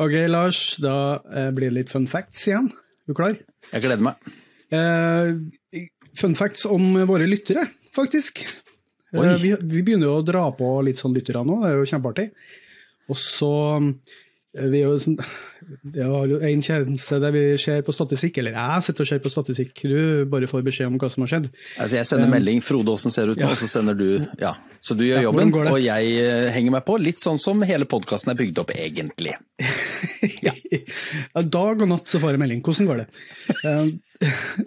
Ok, Lars, da eh, blir det litt fun facts igjen. Er du klar? Jeg gleder meg. Eh, fun facts om våre lyttere, faktisk. Eh, vi, vi begynner jo å dra på litt sånn lyttere nå, det er jo kjempeartig. Og så vi er jo sånn, Det er jo en tjeneste der vi ser på statistikk, eller jeg sitter og ser på statistikk, du bare får beskjed om hva som har skjedd. Altså, jeg sender melding 'Frode, åssen ser det ut nå?' ja. og så sender du Ja. Så du gjør Ja, jobben, og jeg eh, henger meg på. Litt sånn som hele podkasten er bygd opp, egentlig. Ja. Dag og natt så får jeg melding. Hvordan går det? Um,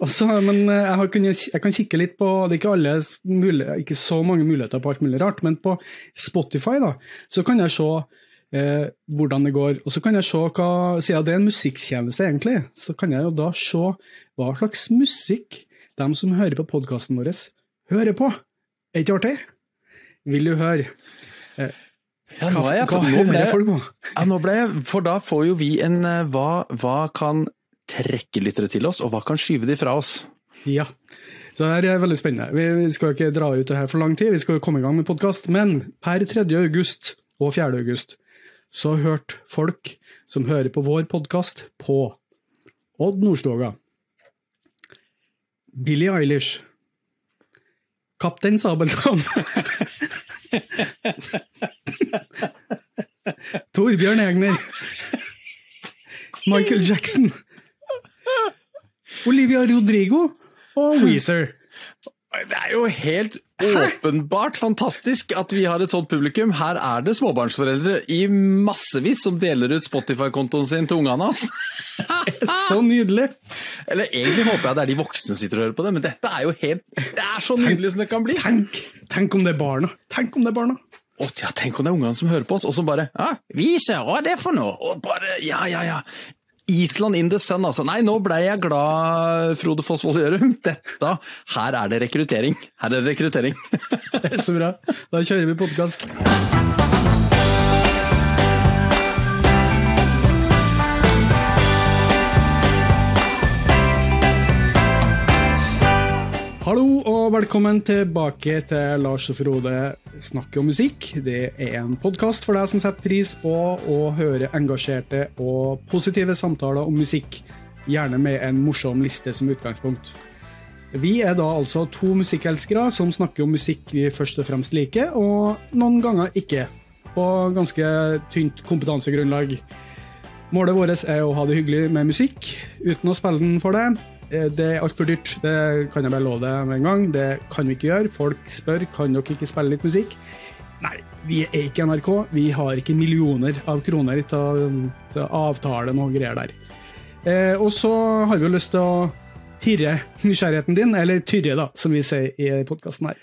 også, men eh, jeg, har kunnet, jeg kan kikke litt på Det er ikke, alle, ikke så mange muligheter på alt mulig rart, men på Spotify da, så kan jeg se eh, hvordan det går. Og så kan jeg se hva Siden det er en musikktjeneste, egentlig, så kan jeg jo da se hva slags musikk de som hører på podkasten vår, hører på. Er ikke artig? Vil du høre? Ja, nå, jeg, hva ble hører folk på? ja, nå ble jeg For da får jo vi en eh, hva, hva kan trekke lyttere til oss, og hva kan skyve de fra oss? Ja, så det er veldig spennende. Vi vi skal ikke dra ut det her for lang tid, vi skal komme i gang med podkast. Men per 3. august og 4. august så hørte folk som hører på vår podkast, på Odd Nordstoga, Billie Eilish, Kaptein Sabeltann. Torbjørn Egner, Michael Jackson. Olivia Rodrigo. Og Weezer. Det er jo helt åpenbart fantastisk at vi har et sånt publikum. Her er det småbarnsforeldre i massevis som deler ut Spotify-kontoen sin til ungene hans. Så nydelig! Eller egentlig håper jeg det er de voksne sitter og hører på det, men dette er jo helt Det er så nydelig som det kan bli. Tenk, tenk om det er barna. Tenk om det er barna. Å, ja, tenk om det er ungene som hører på oss, og som bare ja, 'Vi ser hva er det for noe? Og bare, ja, ja, ja. Island in the sun, altså. Nei, nå ble jeg glad, Frode Fossvold Gjørum. Dette, her er det rekruttering. Her er det rekruttering. Er så bra. Da kjører vi podkast. Hallo og velkommen tilbake til Lars og Frode snakker om musikk. Det er en podkast for deg som setter pris på å høre engasjerte og positive samtaler om musikk, gjerne med en morsom liste som utgangspunkt. Vi er da altså to musikkelskere som snakker om musikk vi først og fremst liker, og noen ganger ikke, på ganske tynt kompetansegrunnlag. Målet vårt er å ha det hyggelig med musikk, uten å spille den for deg. Eh, Det er altfor dyrt, det kan jeg bare love deg med en gang. Det kan vi ikke gjøre. Folk spør kan dere ikke spille litt musikk. Nei, vi er ikke NRK. Vi har ikke millioner av kroner til å, til avtale noe greier der. Eh, og så har vi jo lyst til å pirre nysgjerrigheten din, eller tyrre, da, som vi sier i podkasten her.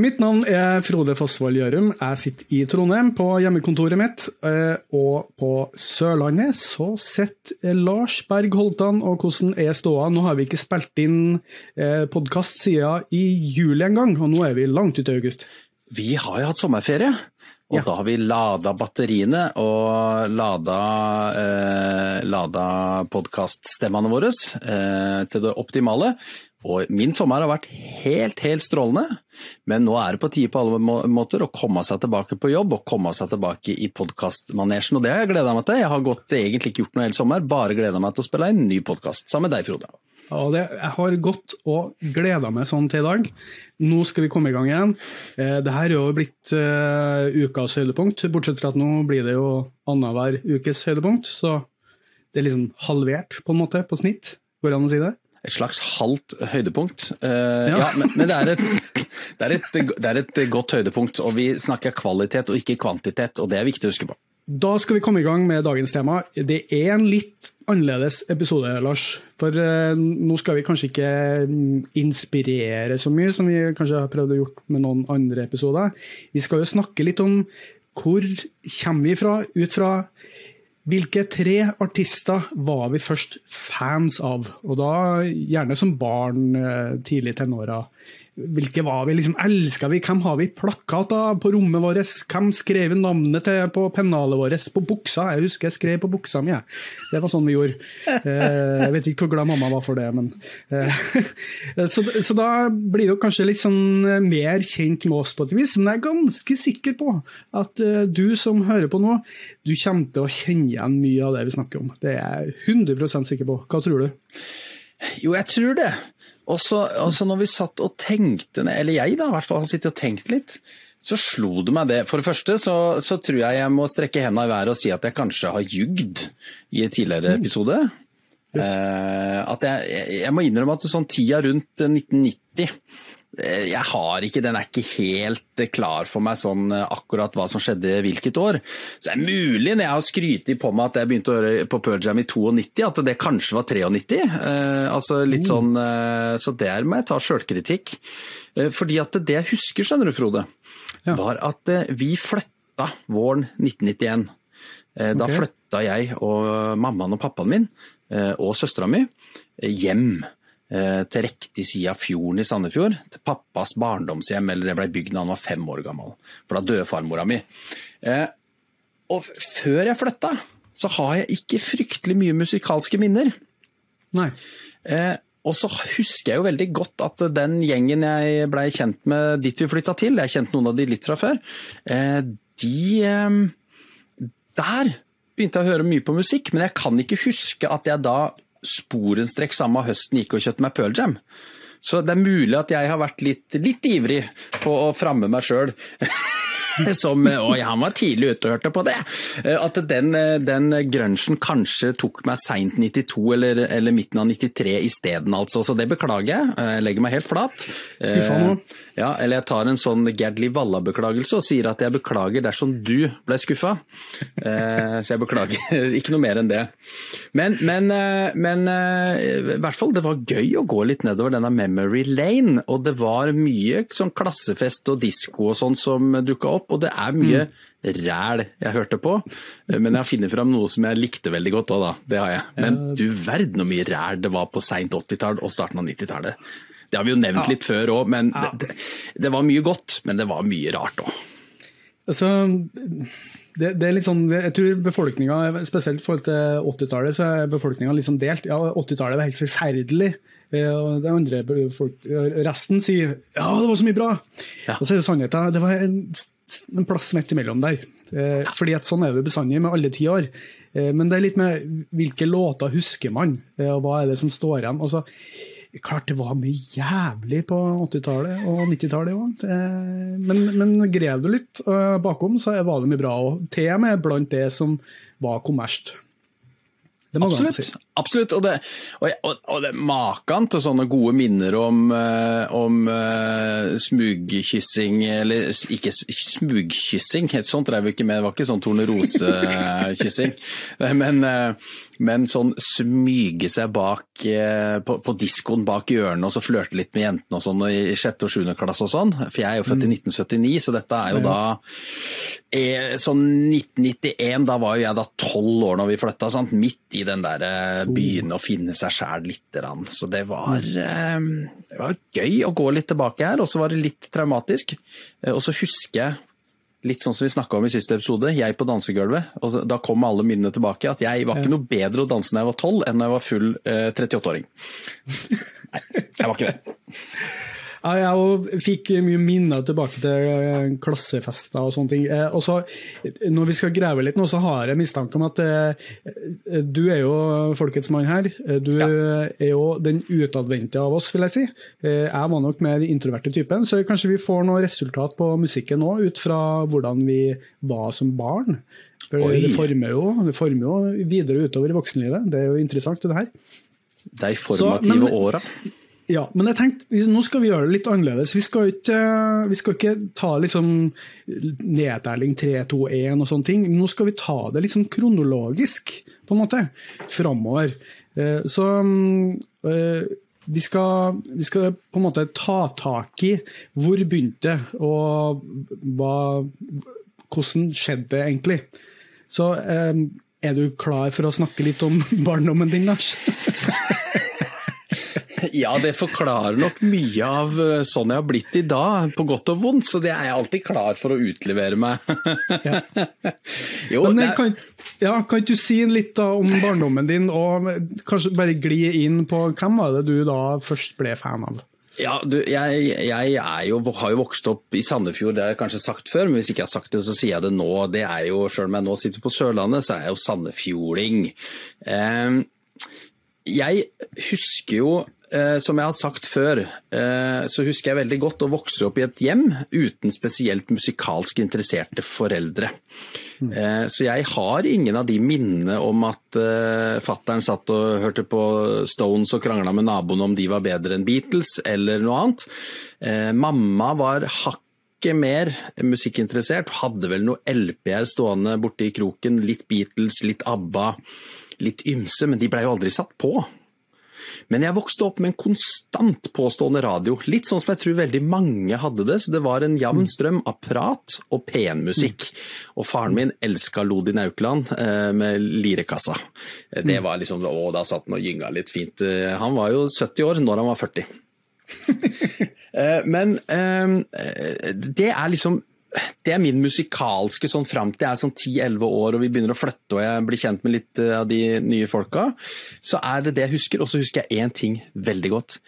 Mitt navn er Frode Fossvold Gjørum. Jeg sitter i Trondheim på hjemmekontoret mitt. eh, Og på Sørlandet så sitter Lars Berg Holtan, og hvordan er ståa? Nå har vi ikke spilt inn podkast siden i juli en gang, og nå er vi langt ute i august. Vi har jo hatt sommerferie, og Ja. da har vi lada batteriene og lada, eh, lada podkaststemmene våre eh, til det optimale. Og min sommer har vært helt, helt strålende, men nå er det på tide på alle måter å komme seg tilbake på jobb og komme seg tilbake i podkastmanesjen. Og det har jeg gleda meg til. Jeg har gått, egentlig ikke gjort noe hele sommer, bare gleda meg til å spille en ny podkast sammen med deg, Frode. Ja, det, jeg har gått og gleda meg sånn til i dag. Nå skal vi komme i gang igjen. Eh, det her er jo blitt eh, ukas høydepunkt, bortsett fra at nå blir det jo annenhver ukes høydepunkt. Så det er liksom halvert på en måte på snitt, går det an å si det? Et slags halvt høydepunkt. Eh, Ja. ja. men, men det, er et, det, er et, det er et godt høydepunkt, og vi snakker kvalitet og ikke kvantitet, og det er viktig å huske på. Da skal vi komme i gang med dagens tema. Det er en litt annerledes episode, Lars. For eh, nå skal vi kanskje ikke mm, inspirere så mye som vi kanskje har prøvd å gjort med noen andre episoder. Vi skal jo snakke litt om hvor kommer vi fra, ut fra hvilke tre artister var vi først fans av? Og da gjerne som barn, eh, tidlig tenåra. Hvilke var vi? liksom Elska vi? Hvem har vi plakater på rommet vårt? Hvem skrev navnet til på pennalet vårt? På buksa? Jeg husker jeg skrev på buksa mi. Det var sånn vi gjorde. Eh, jeg vet ikke hvor glad mamma var for det, men eh, så, så, da blir dere kanskje litt sånn mer kjent med oss på et vis. Men jeg er ganske sikker på at du som hører på nå, du kommer til å kjenne igjen mye av det vi snakker om. Det er jeg 100 sikker på. Hva tror du? Jo, jeg tror det. Og så når vi satt og tenkte, eller jeg da, i hvert fall har sittet og tenkt litt, så slo det meg det. For det første så, så tror jeg jeg må strekke hendene i været og si at jeg kanskje har jugd i en tidligere mm. episode. Yes. Eh, at jeg, jeg, må innrømme at sånn tida rundt 1990 Eh, jeg har ikke, den er ikke helt eh, klar for meg sånn eh, akkurat hva som skjedde hvilket år. Så det er mulig når jeg har skrytt på meg at jeg begynte å høre på Pearl Jam i 92, at det kanskje var 93. Eh, altså litt mm. sånn, eh, Så der må jeg ta sjølkritikk. Eh, fordi at det jeg husker, skjønner du Frode, ja. var at vi flytta våren 1991. Da okay. flytta jeg og mammaen og pappaen min og søstera mi hjem Eh, til riktig side av fjorden i Sandefjord, til pappas barndomshjem, eller det ble bygd da han var fem år gammel. For da døde farmora mi. Eh, og før jeg flytta, så har jeg ikke fryktelig mye musikalske minner. Nei. Eh, og så husker jeg jo veldig godt at den gjengen jeg blei kjent med dit vi flytta til, jeg kjente noen av de litt fra før, de Der begynte jeg å høre mye på musikk, men jeg kan ikke huske at jeg da sporenstrekk samme høsten gikk og kjøpte meg Pearl Jam. Så det er mulig at jeg har vært litt, litt ivrig på å framme meg sjøl. som Og han var tidlig ute og hørte på det. At den, den grunchen kanskje tok meg seint 92 eller, eller, midten av 93 isteden, altså. Så det beklager jeg. Jeg legger meg helt flat. Skuffa nå. Ja, eller jeg tar en sånn Gerdli Valla-beklagelse og sier at jeg beklager dersom du ble skuffa. Eh, så jeg beklager ikke noe mer enn det. Men, men, eh, men, eh, i hvert fall, det var gøy å gå litt nedover denne memory lane. Og det var mye sånn klassefest og disko og sånn som dukka opp, og det er mye mm. ræl jeg hørte på. Men jeg har funnet fram noe som jeg likte veldig godt òg, da. Det har jeg. Men du verden så mye ræl det var på seint 80-tall og starten av 90-tallet. Det har vi jo nevnt ja. litt før òg, men ja. det, det, var mye godt. Men det var mye rart òg. Altså, det, det, er litt sånn, jeg tror befolkninga, spesielt i forhold til 80-tallet, så er befolkninga liksom delt. Ja, 80-tallet var helt forferdelig. Og det andre folk, resten sier ja, det var så mye bra. Ja. Og så er jo sannheten. Det var en, en plass midt imellom der. Eh, fordi at Sånn er det bestandig med alle tiår. Eh, men det er litt med hvilke låter husker man, og hva er det som står igjen. Altså, Klart det var mye jævlig på 80-tallet og 90-tallet òg. Men, men grev du litt eh, bakom, så var det mye bra. Og til og med blant det som var kommersielt. Absolutt. Si. absolutt. Og det, og, og det maken til sånne gode minner om, eh, om uh, smugkyssing, eller ikke smugkyssing, sånt drev vi ikke med, det var ikke sånn tornerose-kyssing. men, uh, men sånn smyge seg bak uh, på, på diskoen bak hjørnet og så flørte litt med jentene og sånn i sjette og sjuende klasse og sånn. For jeg er jo født i 1979, mm. så dette er jo da sånn 1991, da var jo jeg da tolv år når vi flytta, sant? midt i den der eh, byen å finne seg sjæl lite grann. Så det var, eh, det var, gøy å gå litt tilbake her, og så var det litt traumatisk. Eh, og så husker jeg, litt sånn som vi snakka om i siste episode, jeg på dansegulvet. og Da kom alle minnene tilbake. At jeg var ikke noe bedre å danse når jeg var tolv enn når jeg var full eh, 38-åring. Nei, jeg var ikke det. Ja, jeg fikk mye minner tilbake til eh, klassefester og sånne ting. Eh, og så, Når vi skal grave litt nå, så har jeg mistanke om at eh, du er jo folkets mann her. Du ja. er jo den utadvendte av oss, vil jeg si. Jeg var nok mer introverte typen, så kanskje vi får noe resultat på musikken nå, ut fra hvordan vi var som barn. For det former, jo, det former, jo, videre utover i voksenlivet. Det er jo interessant, det her. De formative åra. Ja, men jeg tenkte, nå skal vi gjøre det litt annerledes. Vi skal ikke, vi skal ikke ta liksom nedtelling 3, 2, 1 og sånne ting. Nå skal vi ta det liksom kronologisk, på en måte, framover. Eh, så eh, vi skal, vi skal, på en måte ta tak i hvor begynte og hva, hvordan skjedde det egentlig. Så eh, er du klar for å snakke litt om barndommen din, Lars? Ja, det forklarer nok mye av eh, sånn jeg har blitt i dag, på godt og vondt. Så det er jeg alltid klar for å utlevere meg. Ja. jo, Men det eh, er, kan, ja, kan du si litt om barndommen din, og kanskje bare gli inn på hvem var det du da først ble fan av? ja, du, jeg, jeg er jo, har jo vokst opp i Sandefjord, det har jeg kanskje sagt før, men hvis ikke jeg har sagt det, så sier jeg det nå. Det er jo, Selv om jeg nå sitter på Sørlandet, så er jeg jo sandefjording. Eh, jeg husker jo eh, som jeg har sagt før, eh, så husker jeg veldig godt å vokse opp i et hjem uten spesielt musikalsk interesserte foreldre. Eh, Så jeg har ingen av de minnene om at fattern satt og hørte på Stones og krangla med naboen om de var bedre enn Beatles, eller noe annet. Eh, Mamma var hakket mer musikkinteressert, hadde vel noe LP-er stående borte i kroken. Litt Beatles, litt ABBA, litt ymse, men de blei jo aldri satt på. Men jeg vokste opp med en konstant påstående radio, litt sånn som jeg tror veldig mange hadde det. Så det var en jevn strøm av prat og penmusikk. Og faren min elska Lodin Aukland eh, med lirekassa. Eh, Det var liksom Å, da satt han og gynga litt fint. Eh, Han var jo 70 år når han var 40. Eh, Men det er liksom det er min musikalske sånn fram til jeg er sånn 10-11 år og vi begynner å flytte og jeg blir kjent med litt eh, av de nye folka. Så er det det jeg husker. Og så husker jeg én ting veldig godt.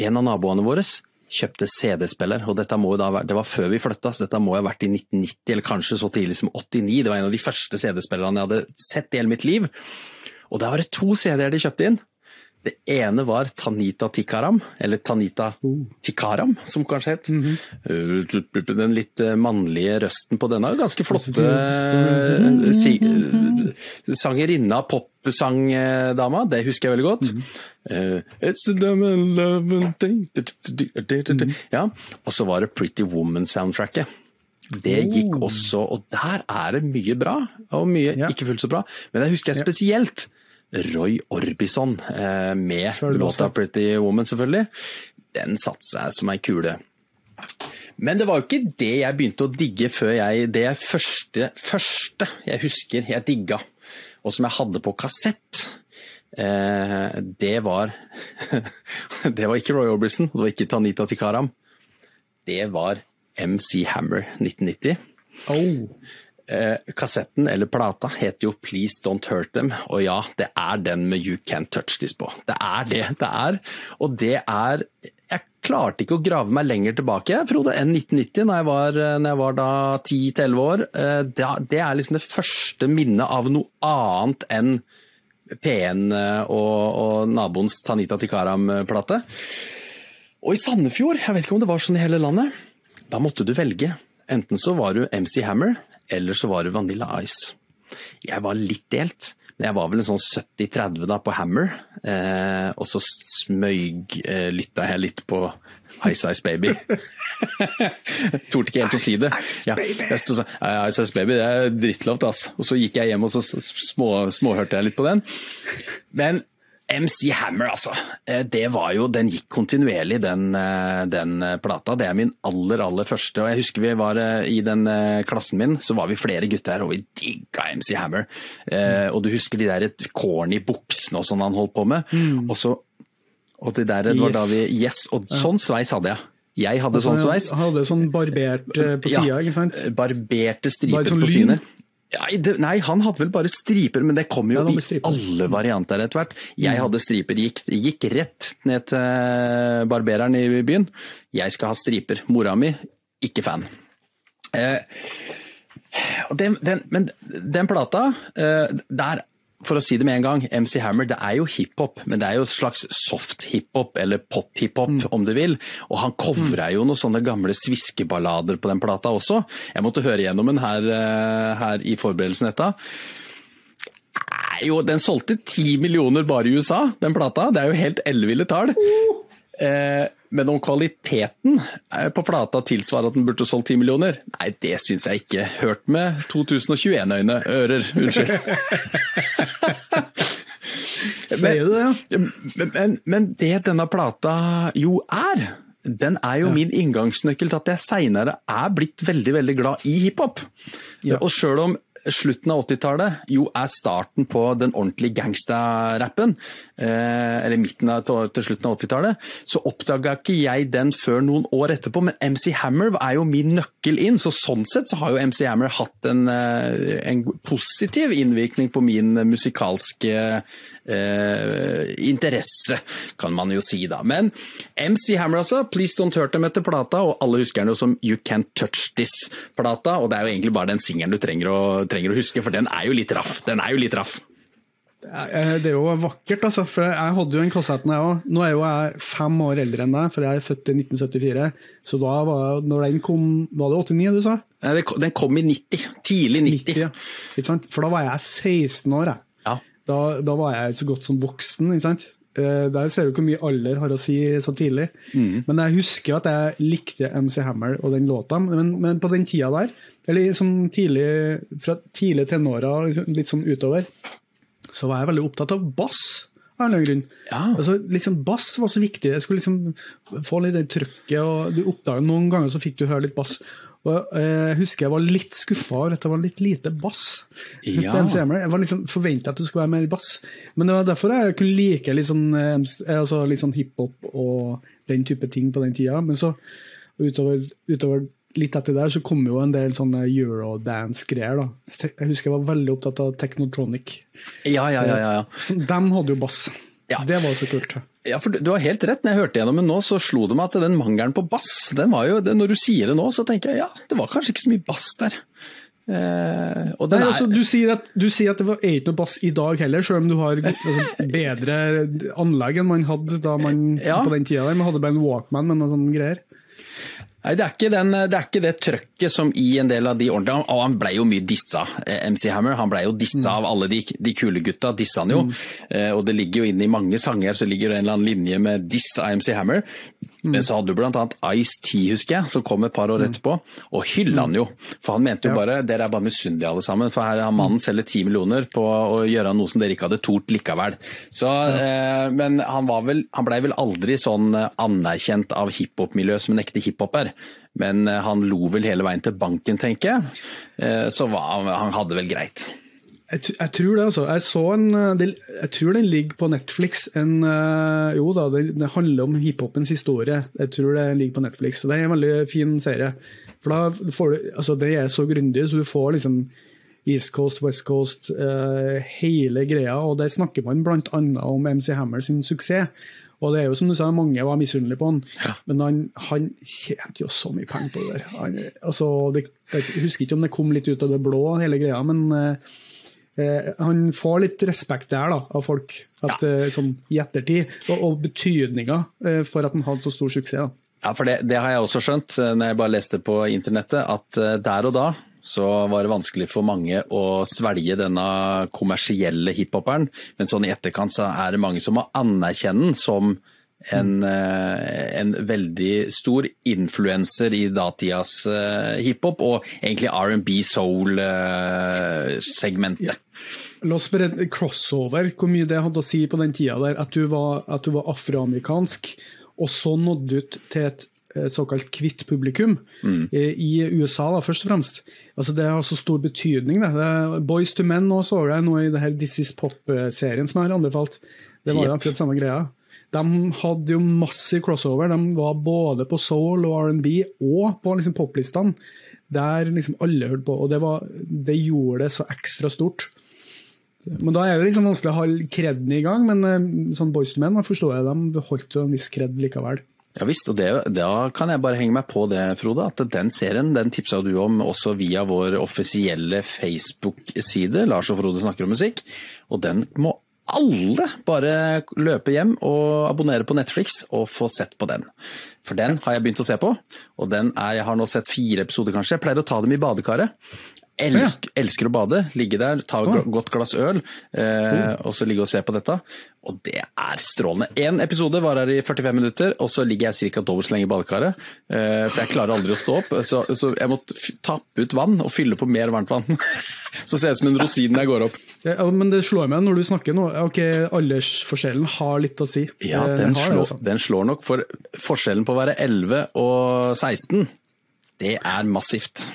En av naboene våre kjøpte CD-spiller, og dette må jo da være, det var før vi flytta, så dette må jo ha vært i 1990 eller kanskje så tidlig som 89. Det var en av de første CD-spillerne jeg hadde sett i hele mitt liv. Og der var det to CD-er de kjøpte inn. Det ene var Tanita Tikaram, eller Tanita Tikaram, som kanskje het. Uh, Den litt eh, mannlige røsten på denne, ganske flotte eh, si, eh, sangerinna, popsangdama, det husker jeg veldig godt. Mm thing Ja, og så var det Pretty Woman-soundtracket. Det gikk også, og der er det mye bra, og mye ikke fullt så bra. Men det husker jeg spesielt. Roy Orbison eh, med låta 'Pretty Woman', selvfølgelig. Den satte seg som ei kule. Men det var jo ikke det jeg begynte å digge før jeg Det første, første jeg husker jeg digga, og som jeg hadde på kassett, eh, det var Det var ikke Roy Orbison, det var ikke Tanita Tikaram. Det var MC Hammer 1990. Oh. Eh, kassetten, eller plata, heter jo 'Please Don't Hurt Them', og ja, det er den med 'You Can't Touch This' på. Det er det det er, og det er Jeg klarte ikke å grave meg lenger tilbake, Frode, enn 1990, når jeg var, når jeg var da 10-11 år. Eh, det er liksom det første minnet av noe annet enn P1 og, og naboens Tanita Tikaram-plate. Og i Sandefjord, jeg vet ikke om det var sånn i hele landet, da måtte du velge. Enten så var du MC Hammer, eller så var det Vanilla Ice. Jeg var litt delt, men jeg var vel en sånn 70-30 da på Hammer. Eh, og så smøg eh, jeg litt på Ice Ice Baby. Torde ikke helt å si det. Ja, jeg stod sånn, Ice Ice Baby, det er drittlovt, altså. Og så gikk jeg hjem og så små, småhørte jeg litt på den. Men MC Hammer, altså. Eh, Det var jo, Den gikk kontinuerlig, den, eh, den eh, plata. Det er min aller, aller første. Og jeg husker vi var i den klassen min, så var vi flere gutter, og vi digga MC Hammer. Eh, og du husker de der corny buksene og sånn han holdt på med. Og så og det der, det var Yes. da vi Yes, og sånn sveis hadde jeg. Jeg hadde sånn sveis. Hadde sånn barbert på på Ja, ikke sant? Barberte striper sånn på lyn? Ja, det, nei, han hadde vel bare striper, men det kom jo Ja, i. Mm. alle varianter etter hvert. Jeg hadde striper, gikk, gikk rett ned til barbereren i byen. Jeg skal ha striper. Mora mi, ikke fan. Eh, den, den, men den plata, eh, der for å si det med en gang, MC Hammer det er jo hiphop, men det er jo slags soft hiphop, eller pop-hiphop Mm. om du vil. Og han covra jo noen sånne gamle sviskeballader på den plata også. Jeg måtte høre gjennom den her, eh, her i forberedelsen dette. Jo, den solgte ti millioner bare i USA, den plata. Det er jo helt elleville tall. Eh, men om kvaliteten eh, på plata tilsvarer at den burde solgt ti millioner, nei, det syns jeg ikke. Hørt med 2021-øyne, ører, unnskyld. Sier du det, ja? Men, men, men det denne plata jo er, den er jo min inngangsnøkkel til at jeg seinere er blitt veldig veldig glad i hiphop. Ja. Og sjøl om slutten av 80-tallet jo er starten på den ordentlige gangsta-rappen, eh, eller midten av, til slutten av 80-tallet, så oppdaga ikke jeg den før noen år etterpå. Men MC Hammer er jo min nøkkel inn, så sånn sett så har jo MC Hammer hatt en, eh, en positiv innvirkning på min musikalske eh, interesse, kan man jo si da. Men MC Hammer, altså. Please Don't Hurt Them etter plata, og alle husker den jo som You Can't Touch This-plata. Og det er jo egentlig bare den singelen du trenger å, trenger å huske, for den er jo litt raff. Den er jo litt raff. Det er jo vakkert, altså. For jeg hadde jo den kassetten, jeg òg. Nå er jo jeg fem år eldre enn deg, for jeg er født i 1974. Så da var når den kom Var det 89 du sa? Den kom i 90. Tidlig 90. 90 ja. For da var jeg 16 år, jeg. Da, da, var jeg så godt som voksen. ikke sant? Eh, der ser du hvor mye alder har å si så tidlig. Mm. Men jeg husker at jeg likte MC Hammer og den låta. Men, men på den tida der, eller sånn tidlig, fra tidlige tenåra, litt sånn utover, så var jeg veldig opptatt av bass. av en grunn. Ja. Altså, liksom, bass var så viktig. Jeg skulle liksom få litt det trøkket. og du Noen ganger så fikk du høre litt bass. Og eh, Jeg husker jeg var litt skuffa over at det var litt lite bass. Ja. Jeg var liksom forventa at du skulle være mer bass. Men det var derfor jeg kunne like litt sånn, eh, altså, litt sånn hiphop og den type ting på den tida. Men så utover, utover litt etter der så kom jo en del sånne eurodance-greier. da. Jeg husker jeg var veldig opptatt av Technotronic. Ja, ja, ja, ja. De hadde jo bass. Ja. Det var også kult. Ja, for Du har helt rett. Når jeg hørte gjennom den nå, så slo det meg at den mangelen på bass den var jo, Når du sier det nå, så tenker jeg ja, det var kanskje ikke så mye bass der. Eh, Nei, er... altså, du, sier at, du, sier at, det var ikke noe bass i dag heller, selv om du har altså, bedre anlegg enn man hadde da man, ja. på den tida. Man hadde bare en Walkman med noe sånne greier. Nei, det er, ikke den, det er ikke det trøkket som i en del av de ordentlige Og han ble jo mye dissa, eh, MC Hammer. Han ble jo dissa mm. av alle de, de, kule gutta. Dissa han jo. Mm. Eh, og det ligger jo inne i mange sanger så ligger det en eller annen linje med diss av MC Hammer. Mm. Men så hadde du bl.a. Ice-T, husker jeg, som kom et par år mm. etterpå. Og hylla han jo. For han mente jo bare dere er bare misunnelige alle sammen. For her har mannen mm. selger ti millioner på å gjøre noe som dere ikke hadde tort likevel. Så, eh, men han, var vel, han blei vel aldri sånn eh, anerkjent av hiphop-miljøet som en ekte hiphoper. Men eh, han lo vel hele veien til banken, tenker jeg. Eh, så var, han hadde vel greit. Jeg, jeg, tror det, altså. Jeg, så en, eh, jeg tror den ligger på Netflix. En, uh, jo da, det, det, handler om hiphopens historie. Jeg tror det ligger på Netflix. Det er en veldig fin serie. For da får du, altså Det er så grundig, så du får liksom East Coast, West Coast, uh, hele greia. Og der snakker man bl.a. om MC Hammer sin suksess. Og det er jo som du sa, mange var misunnelige på han, ja. men han, han, tjente jo så mye penger på det der. Han, altså, det, jeg husker ikke om det kom litt ut av det blå, hele greia, men uh, Eh, han får litt respekt der da, av folk at, ja. Eh, sånn, i ettertid, og, og betydninga eh, for at han hadde så stor suksess. Da. Ja, for det, det, har jeg også skjønt når jeg bare leste på internettet, at der og da så var det vanskelig for mange å svelge denne kommersielle hiphoperen, men sånn i etterkant så er det mange som må anerkjenne den som en, eh, en, veldig stor influenser i datidas uh, hiphop, og egentlig R&B soul-segmentet. Ja. La oss bare crossover, hvor mye det hadde å si på den tida der, at du var, at du var afroamerikansk, og så nådde ut til et såkalt kvitt publikum mm. i USA, da, først og fremst. Altså, det har så stor betydning. Det. Boys to Men nå så jeg nå i det her This Is Pop-serien som jeg har anbefalt. Det var jo akkurat samme greia. De hadde jo massiv crossover. De var både på soul og R&B og på liksom poplistene, der liksom alle hørte på. Og det, var, det, gjorde det så ekstra stort. Men Da er det liksom vanskelig å ha kreden i gang, men eh, sånn Boys to Men forstår jeg de beholdt en viss kred likevel. Ja visst, og det, da kan jeg bare henge meg på det, Frode. At den serien den tipsa du om også via vår offisielle Facebook-side, Lars og Frode snakker om musikk. Og den må alle bare løpe hjem og abonnere på Netflix og få sett på den. For den har jeg begynt å se på, og den er, jeg har nå sett fire episoder kanskje. Jeg pleier å ta dem i badekaret. Elsk, elsker å bade, ligge der, ta et godt glass øl eh, og så ligge og se på dette. Og det er strålende. Én episode varer i 45 minutter, og så ligger jeg ca. dobbelt så lenge i badekaret. Eh, for jeg klarer aldri å stå opp, så, så jeg måtte tappe ut vann og fylle på mer varmt vann. så ser det ut som en rosin når jeg går opp. Ja, men det slår meg når du snakker nå, ok, aldersforskjellen har litt å si. Ja, den, har, slår, altså. den slår nok, for forskjellen på å være 11 og 16, det er massivt.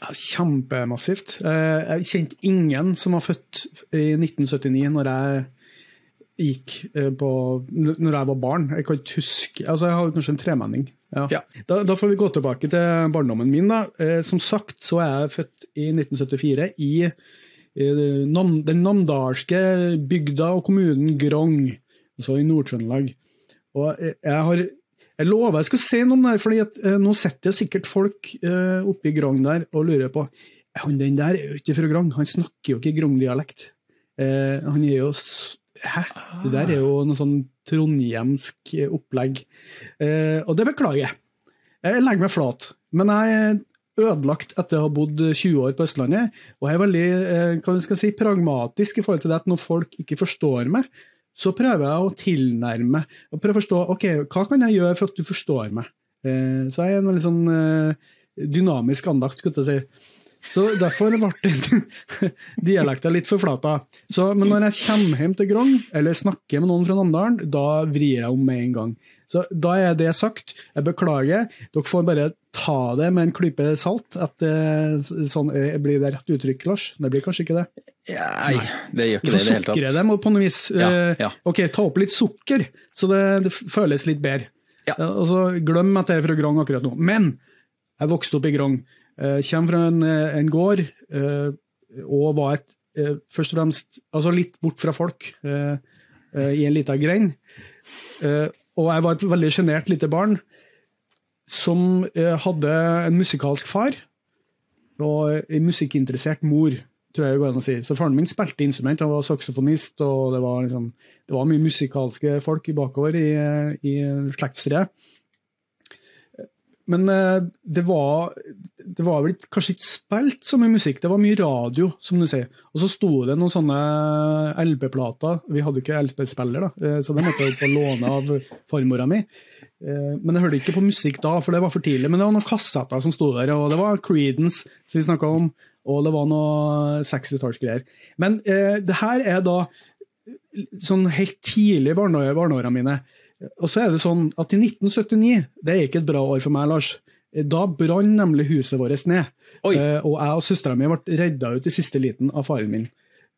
Ja, Kjempemassivt. Eh, Jeg kjente ingen som var født i 1979, når jeg gikk eh, på Når jeg var barn. Jeg kan ikke huske altså Jeg har kanskje en tremenning. Ja. Ja. Da, da får vi gå tilbake til barndommen min. da. Eh, Som sagt så er jeg født i 1974 i den namdalske bygda og kommunen Grong, altså i Nord-Trøndelag. Og jeg har jeg lover jeg skulle si noe om det, for eh, nå sitter sikkert folk eh, oppe i Grong der og lurer på han den der er jo ikke fra Grong, han snakker jo ikke Grong-dialekt. Eh, han er jo Hæ? Det der er jo noe sånn trondhjemsk eh, opplegg. Eh, og det beklager jeg. Jeg legger meg flat. Men jeg er ødelagt etter å ha bodd 20 år på Østlandet, og jeg er veldig eh, skal si, pragmatisk i forhold til det at når folk ikke forstår meg, så prøver jeg å tilnærme og prøve å forstå ok, hva kan jeg gjøre for at du forstår meg. Eh, så jeg er en veldig sånn eh, dynamisk andakt, skulle jeg si. Så derfor ble dialekta litt forflata. Så, men når jeg kommer hjem til Grong, eller snakker med noen fra Namdalen, da vrir jeg om med en gang. Så da er det sagt. Jeg beklager. Dere får bare ta det med en klype salt. At det, sånn, eh, Blir det rett uttrykk, Lars? Det blir kanskje ikke det. Nei, det gjør ikke det i det hele tatt. sukre dem på noe vis. Ja, Eh, ja. Ok, ta opp litt sukker, så det, det føles litt bedre. Ja. Eh, Og så Glem at jeg er fra Grong akkurat nå. Men jeg vokste opp i Grong. Kommer fra en, en gård og var et, først og fremst altså litt bort fra folk i en liten grein. Og jeg var et veldig sjenert lite barn som eh, hadde en musikalsk far og en musikkinteressert mor, tror jeg det går an å si. Så faren min spilte instrument, han var saksofonist, og det var, liksom, det var mye musikalske folk bakover i, i slektstreet. Men eh, det var, det var vel kanskje ikke spilt så mye musikk, det var mye radio, som du sier. Og så sto det noen sånne LP-plater, vi hadde jo ikke LP-spiller, da, eh, så det måtte jeg jo på låne av farmora mi. Eh, Men jeg hørte ikke på musikk da, for det var for tidlig. Men det var noen kassetter som sto der, og det var Creedence som vi snakka om, og det var noe 60-tallsgreier. Men eh, det her er da sånn helt tidlig i barne- barneåra mine. Og så er det sånn at i 1979, det er ikke et bra år for meg, Lars, da brann nemlig huset vårt ned. Eh, og jeg og søstera mi ble redda ut i siste liten av faren min.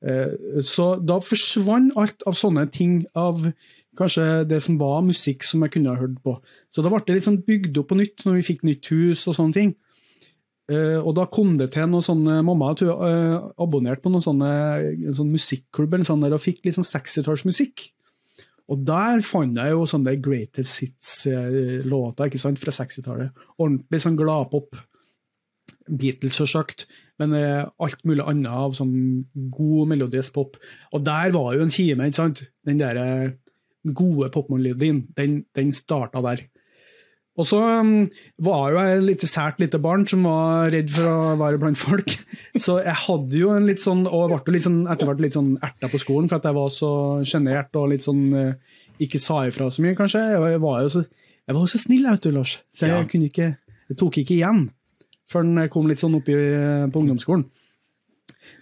Eh, så da forsvant alt av sånne ting, av kanskje det som var musikk som jeg kunne ha hørt på. Så da ble det litt sånn bygd opp på nytt når vi fikk nytt hus og sånne ting. Uh, og da kom det til noen sånne Mamma tror uh, abonnerte på noen sånne sånn musikklubb eller sånn der, og fikk litt sånn 60-tallsmusikk. Og der fant jeg jo sånne Greatest Hits-låter ikke sant, fra 60-tallet. Ordentlig sånn gladpop. Beatles, selvsagt, men uh, alt mulig annet av sånn god melodisk pop. Og der var jo en kime, ikke sant? Den der eh, gode popmelodien, den, den starta der. Og så um, var jo jeg et lite sært lite barn som var redd for å være blant folk. Så jeg hadde jo en litt sånn, og ble litt sånn, etter hvert litt sånn erta på skolen for at jeg var så sjenert og litt sånn eh, ikke sa ifra så mye, kanskje. Jeg var jo så, jeg var jo så snill, vet du, Lars. Så jeg Ja. kunne ikke, jeg tok ikke igjen før jeg kom litt sånn opp på ungdomsskolen.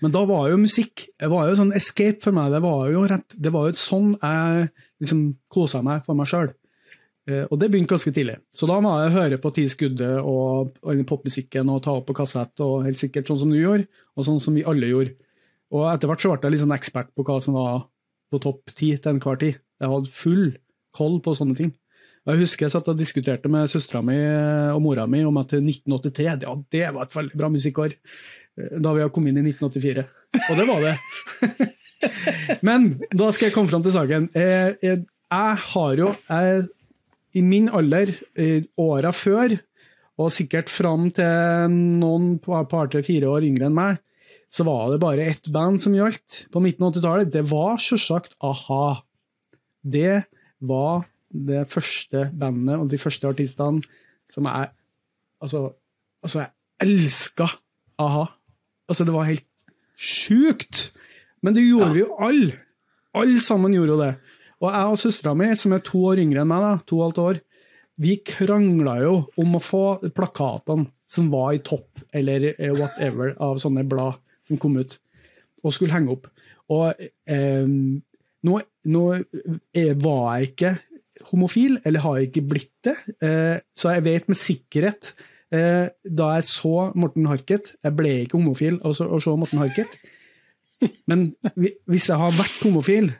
Men da var jo musikk det var jo sånn escape for meg. Det var jo, det var jo sånn jeg liksom kosa meg for meg sjøl. Og det begynte ganske tidlig. Så da må jeg høre på Ti skuddet og, og popmusikken og ta opp på kassett, og helt sikkert sånn som du gjorde, og sånn som vi alle gjorde. Og etter hvert så ble jeg litt sånn ekspert på hva som var på topp ti til enhver tid. Jeg hadde full koll på sånne ting. Jeg husker jeg satt og diskuterte med søstera mi og mora mi om at 1983 ja, det var et veldig bra musikkår. Da vi har kommet inn i 1984. Og det var det. Men da skal jeg komme fram til saken. Jeg, jeg, jeg har jo jeg, I min alder, åra før, og sikkert fram til noen par, par til fire år yngre enn meg, så var det bare ett band som gjaldt på midten av 80-tallet. Det var sjølsagt a-ha. Det var det første bandet og de første artistene som jeg Altså, altså jeg elska a-ha. Altså, det var helt sjukt! Men det gjorde Ja. vi jo alle. Alle sammen gjorde jo det. Og jeg og søstera mi, som er to år yngre enn meg, da, to og et halvt år, vi krangla jo om å få plakatene som var i topp, eller eh, whatever, av sånne blad som kom ut, og skulle henge opp. Og eh, nå, nå eh, var jeg ikke homofil, eller har jeg ikke blitt det, eh, så jeg vet med sikkerhet da jeg så Morten Harket Jeg ble ikke homofil av å se Morten Harket, men hvis jeg har vært homofil,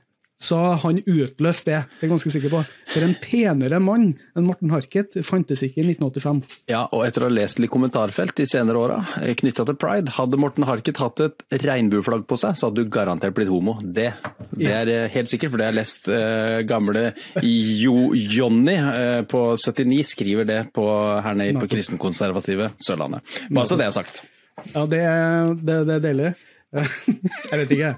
så han utløst det, det er jeg ganske sikker på. For en penere mann enn Morten Harket fantes ikke i 1985. Ja, og etter å ha lest litt kommentarfelt de senere åra knytta til pride, hadde Morten Harket hatt et regnbueflagg på seg, så hadde du garantert blitt homo. Det, det er eh, helt sikkert, for det har jeg lest uh, gamle jo, Jonny uh, på 79 skriver det på, her nede på kristenkonservative Sørlandet. Bare så det er sagt. Ja, det, det, det er deilig. jeg vet ikke.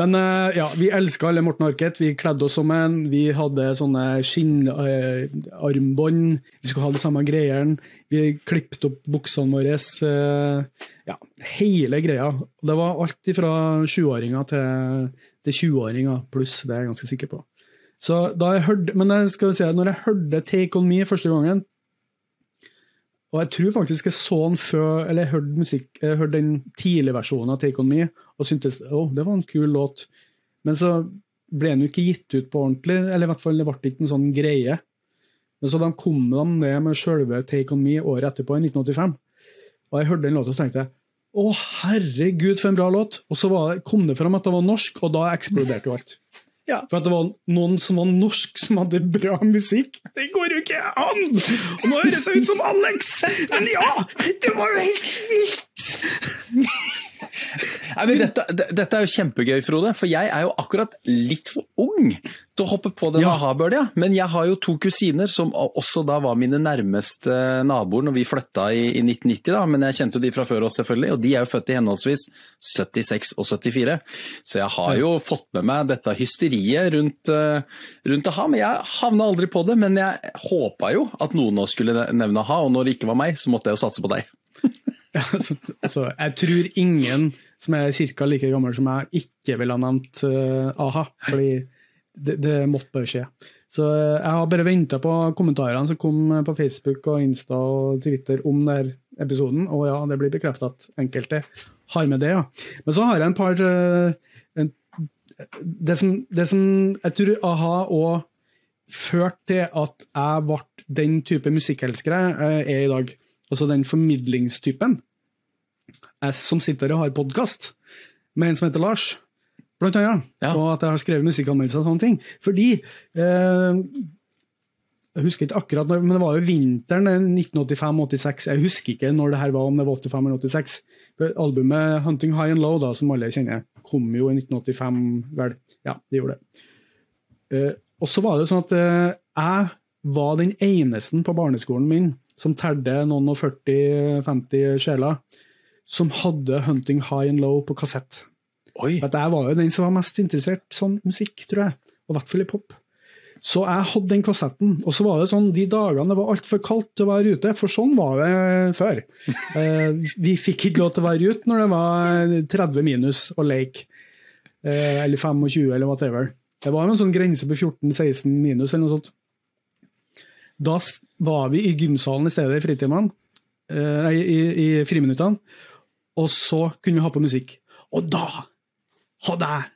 Men uh, ja, vi elska alle Morten Arket. Vi kledde oss som en. Vi hadde sånne skinnarmbånd. Uh, vi skulle ha de samme greiene. Vi klippet opp buksene våre. Uh, ja, hele greia. Det var alt fra sjuåringer til, til 20-åringer pluss, det er jeg ganske sikker på. Så da jeg hørte, men skal si, når jeg hørte Take On Me første gangen, og jeg tror faktisk jeg så den før, eller jeg hørte, musikk, jeg hørte den tidlige versjonen av Take On Me og syntes oh, det var en kul låt. Men så ble den jo ikke gitt ut på ordentlig, eller i hvert fall det ble ikke en sånn greie. Men så da kom de ned med sjølve Take On Me året etterpå, i 1985. Og jeg hørte den låta og tenkte å herregud, for en bra låt! Og så det, kom det fram at det var norsk, og da eksploderte jo alt. Ja. For at det var noen som var norsk som hadde bra musikk. Det går jo ikke an! Og nå høres jeg ut som Alex! Men ja, det var jo helt vilt! Nei, dette, dette, er jo kjempegøy, Frode, for jeg er jo akkurat litt for ung å hoppe på den ja. aha-bølga. Men jeg har jo to kusiner som også da var mine nærmeste naboer når vi flytta i, i 1990. da, Men jeg kjente jo de fra før oss, selvfølgelig, og de er jo født i henholdsvis 76 og 74. Så jeg har jo ja. fått med meg dette hysteriet rundt, uh, rundt a-ha. Men jeg havna aldri på det. Men jeg håpa jo at noen nå skulle nevne a-ha, og når det ikke var meg, så måtte jeg jo satse på deg. Ja, jeg tror ingen som er ca. like gammel som meg, ikke ville ha nevnt uh, a-ha. Fordi det, det, måtte bare skje. Så uh, jeg har bare venta på kommentarene som kom på Facebook og Insta og Twitter om denne episoden, og ja, det blir bekrefta at enkelte har med det, ja. Men så har jeg en par uh, en, det, som, det, som, jeg tror a-ha òg førte til at jeg ble den type musikkelsker jeg er i dag altså den formidlingstypen, jeg som sitter og har podkast med en som heter Lars, blant annet, ja. og at jeg har skrevet musikkanmeldelser og sånne ting. Fordi eh, Jeg husker ikke akkurat når, men det var jo vinteren 1985-86. Jeg husker ikke når det her var, om det var 85 eller 86. For albumet 'Hunting High and Low', da, som alle kjenner, kom jo i 1985, vel. Ja, det gjorde det. Eh, og så var det sånn at eh, jeg var den eneste på barneskolen min som telte noen og 40-50 sjeler, som hadde 'Hunting High and Low' på kassett. Oi. For jeg var jo den som var mest interessert sånn musikk, tror jeg, og i hvert fall i pop. Så jeg hadde den kassetten, og så var det sånn de dagene det var altfor kaldt til å være ute, for sånn var det før. Eh, vi fikk ikke lov til å være ute når det var 30 minus og leke, eh, eller 25 eller whatever. Det var en sånn grense på 14-16 minus eller noe sånt. Da var vi i gymsalen i stedet i fritimene, eh, i, i friminuttene, og så kunne vi ha på musikk. Og da hadde jeg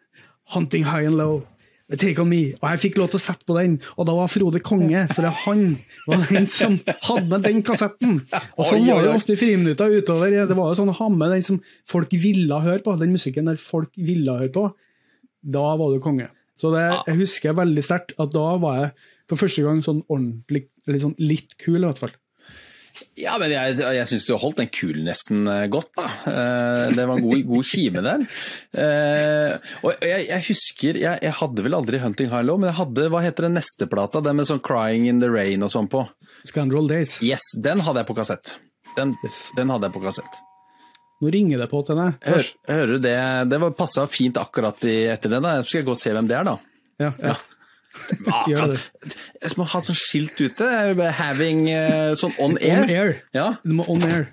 'Hunting High and Low'. Take on me, og jeg fikk lov til å sette på den, og da var Frode konge, for han var den som hadde den kassetten. Og sånn var det ofte i friminutter utover. Det var jo sånn å ha med den som folk ville høre på, den musikken der folk ville høre på. Da var du konge. Så det, jeg husker veldig sterkt at da var jeg for første gang sånn ordentlig, eller sånn litt kul, i hvert fall. Ja, men jeg, jeg syns du holdt den kulen nesten godt, da. Eh, det var en god, god kime der. Eh, og jeg, jeg husker jeg, jeg, hadde vel aldri Hunting High men jeg hadde hva heter den neste plata? Den med sånn Crying in the Rain og sånn på. Scandal Days. Yes, den hadde jeg på kassett. Den, yes. den hadde jeg på kassett. Nå ringer det på til deg. Hør, hører du det? Det passa fint akkurat etter det. da. Skal jeg gå og se hvem det er, da. Ja, ja. ja. Gjør det. Jeg må ha sånn skilt ute. Having uh, sånn on air. On air. Ja. Du må on air.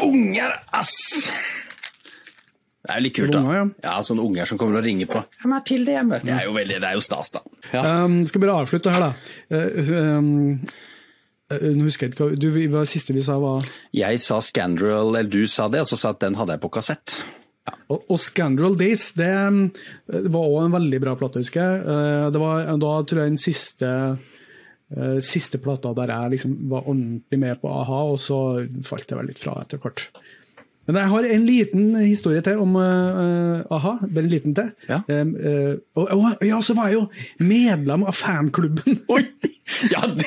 Unger, ass! Det er jo litt kult, da. ja. ja. Sånne unger som kommer og ringer på. Ja, Mathilde hjemme. Det er jo, veldig, det er jo stas, da. Ja. Um, skal bare avslutte her, da. Uh, um, Eh, nå husker jeg ikke, du, Hva siste vi sa var Jeg sa Scandrel, eller du sa det, og så sa at den hadde jeg på kassett. Og, og Scandrel Days det mm, var òg en veldig bra plate, husker jeg. Eh, Det var da tror jeg den siste eh, siste plata der jeg liksom var ordentlig med på a-ha, og så falt jeg vel litt fra etter hvert. Men jeg har en liten historie til om uh, a-ha. Bare en liten til. Ja. Um, uh, og, og ja, så var jeg jo medlem av fanklubben. Oi! Ja, det,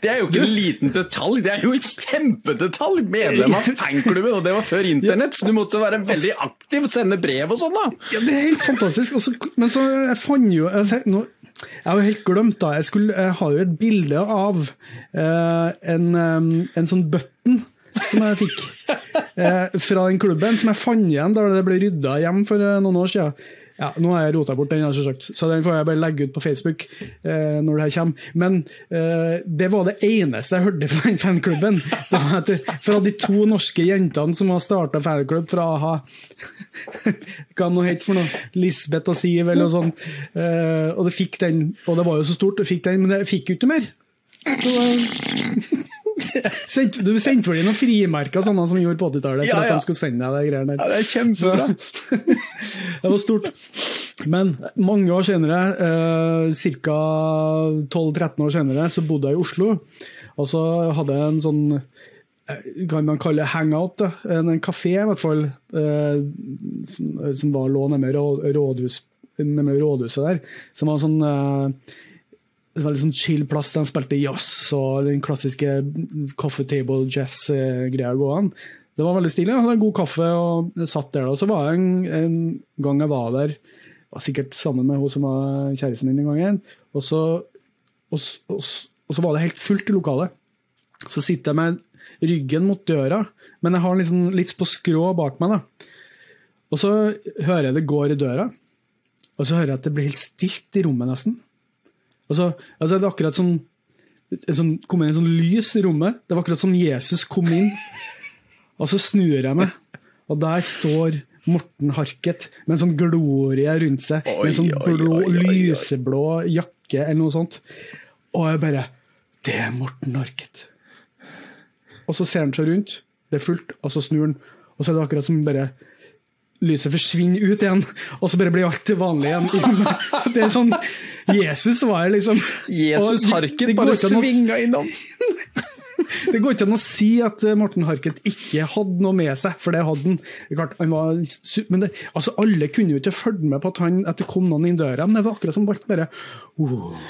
det er jo ikke en liten detalj, det er jo en kjempedetalj! Medlem av fanklubben, og det var før internett, så du måtte være veldig aktiv, sende brev og sånn, da. Ja, det er helt fantastisk. Også, men så jeg fant jo Jeg, nå, jeg har jo helt glemt da. Jeg, skulle, jeg har jo et bilde av uh, en, um, en sånn button som jeg fikk eh, fra den klubben, som jeg fant igjen da det ble rydda hjem for eh, noen år siden. Ja, Nå har jeg rota bort den, selvsagt, så den får jeg bare legge ut på Facebook eh, når det her kommer. Men eh, det var det eneste jeg hørte fra den fanklubben. Det fra de to norske jentene som har starta fanklubb fra a-ha. Hva nå het for noe? Lisbeth og Siv eller noe sånt. Eh, og det fikk den, og det var jo så stort, det fikk den, men det fikk jo ikke mer. Så sendt, Du sendte for dem noen frimerker sånne som vi gjorde på 80-tallet, for Ja, at ja. de skulle sende deg de greiene der. det er kjempebra. det var stort. Men mange år senere, eh, ca. 12-13 år senere, så bodde jeg i Oslo. Og så hadde jeg en sånn eh, kan man kalle det hangout, en, en kafé i hvert fall, eh, som, som var, lå med rådhus, rådhuset der. Som var en sånn eh, en veldig sånn chill plass der de spilte jazz og den klassiske coffee table jazz-greia gående. Det var veldig stilig. Jeg hadde en god kaffe og satt der. Og så var jeg en, en gang jeg var der, var sikkert sammen med hun som var kjæresten min den gangen, og så, og, og, og så var det helt fullt i lokalet. Så sitter jeg med ryggen mot døra, men jeg har liksom litt på skrå bak meg. da. Og så hører jeg det går i døra, og så hører jeg at det blir helt stilt i rommet nesten. Og så, altså det er akkurat som Det sånn, kom inn en sånn lys i rommet. Det var akkurat som Jesus kom inn. Og så snur jeg meg, og der står Morten Harket med en sånn glorie rundt seg. med en sånn Oi, oi, blå, oi, oi, oi. lyseblå jakke eller noe sånt. Og jeg bare Det er Morten Harket. Og så ser han seg rundt, det er fullt, og så snur han. Og så er det akkurat som bare lyset forsvinner ut igjen, og så bare blir alt vanlig igjen. Det er sånn Jesus var liksom. Jesus Harket bare svinga innom. Det går ikke an å si at eh, Morten Harket ikke hadde noe med seg, for det hadde han. Klart, han var, men det, altså alle kunne jo ikke følge med på at, han, at det kom noen inn døra, men det var akkurat som alt bare uh,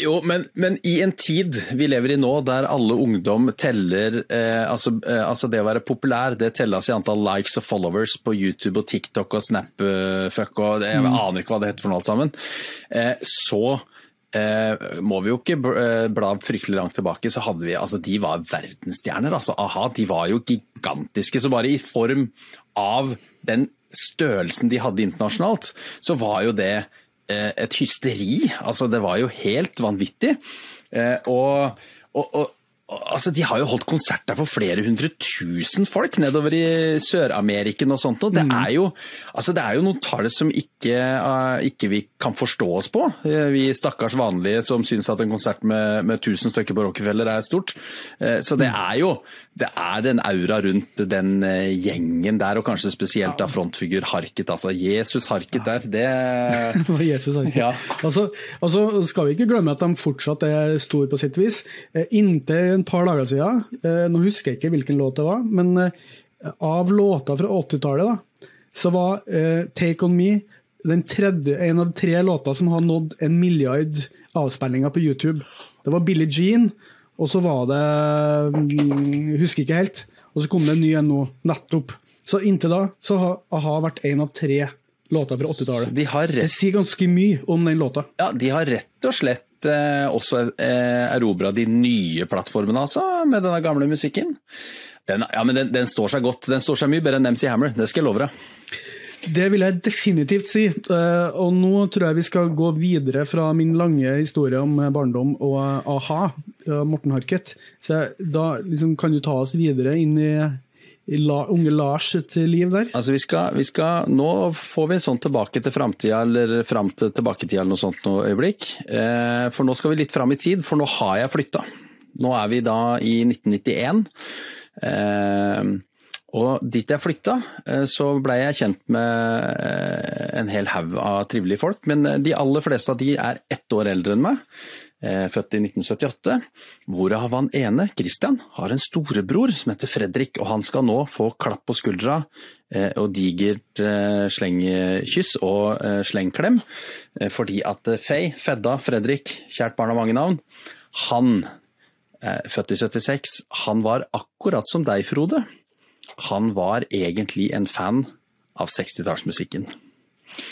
Jo, men, men i en tid vi lever i nå, der alle ungdom teller eh, altså, eh, altså det å være populær, det telles i antall likes og followers på YouTube og TikTok og Snapfuck og det- jeg aner ikke hva det heter for noe alt sammen, eh, så eh, må vi jo ikke eh, bla fryktelig langt tilbake, så hadde vi altså De var verdensstjerner. altså Aha, de var jo gigantiske. Så bare i form av den størrelsen de hadde internasjonalt, så var jo det eh, et hysteri. Altså, det var jo helt vanvittig. Eh, og, og, og, altså, de har jo holdt konserter for flere hundre tusen folk nedover i Sør-Ameriken og sånt. Og det, er jo, altså, det er jo noen tall som ikke, eh, ikke vi kan forstå oss på. Eh, vi stakkars vanlige som syns at en konsert med, med 1000 stykker på Rockefeller er stort. Eh, så det er jo det er en aura rundt den eh, gjengen der, og kanskje spesielt da frontfigur Harket. Altså Jesus Harket der, det Jesus Harket. Ja. Altså, altså skal vi ikke glemme at de fortsatt er store på sitt vis. Eh, Inntil en par dager siden, eh, nå husker jeg ikke hvilken låt det var, men av låter fra 80-tallet, da, så var Take On Me den tredje, en av tre låter som har nådd en milliard avspillinger på YouTube. Det var Billie Jean, og så var det mm, Husker ikke helt. Og så kom det en ny en nå, nettopp. Så inntil da så har a-ha vært en av tre låter fra 80-tallet. De Det sier ganske mye om den låta. ja, de har rett og slett eh, også eh, erobra de nye plattformene, altså, med denne gamle musikken. Den, ja, men den, den står seg godt. Den står seg mye bedre enn MC Hammer, det skal jeg love deg. Det vil jeg definitivt si. Eh, Og nå tror jeg vi skal gå videre fra min lange historie om barndom og a-ha, eh, Morten Harket. Så da liksom, kan du ta oss videre inn i, la, unge Lars sitt liv der. Altså, vi skal, vi skal, nå får vi sånn tilbake til framtida, eller fram til tilbaketida eller noe sånt noe øyeblikk. Eh, for nå skal vi litt fram i tid, for nå har jeg flytta. Nå er vi da i 1991. Eh, Og dit jeg flytta, eh, så blei jeg kjent med eh, en hel haug av trivelige folk. Men eh, de aller fleste av de er ett år eldre enn meg. Født i 1978. Hvorav han ene, Christian, har en storebror som heter Fredrik. Og han skal nå få klapp på skuldra og digert slengkyss og slengklem. Fordi at Faye, Fedda, Fredrik, kjært barn av mange navn, han, født i 76, han var akkurat som deg, Frode han var egentlig en fan av 60-tallsmusikken.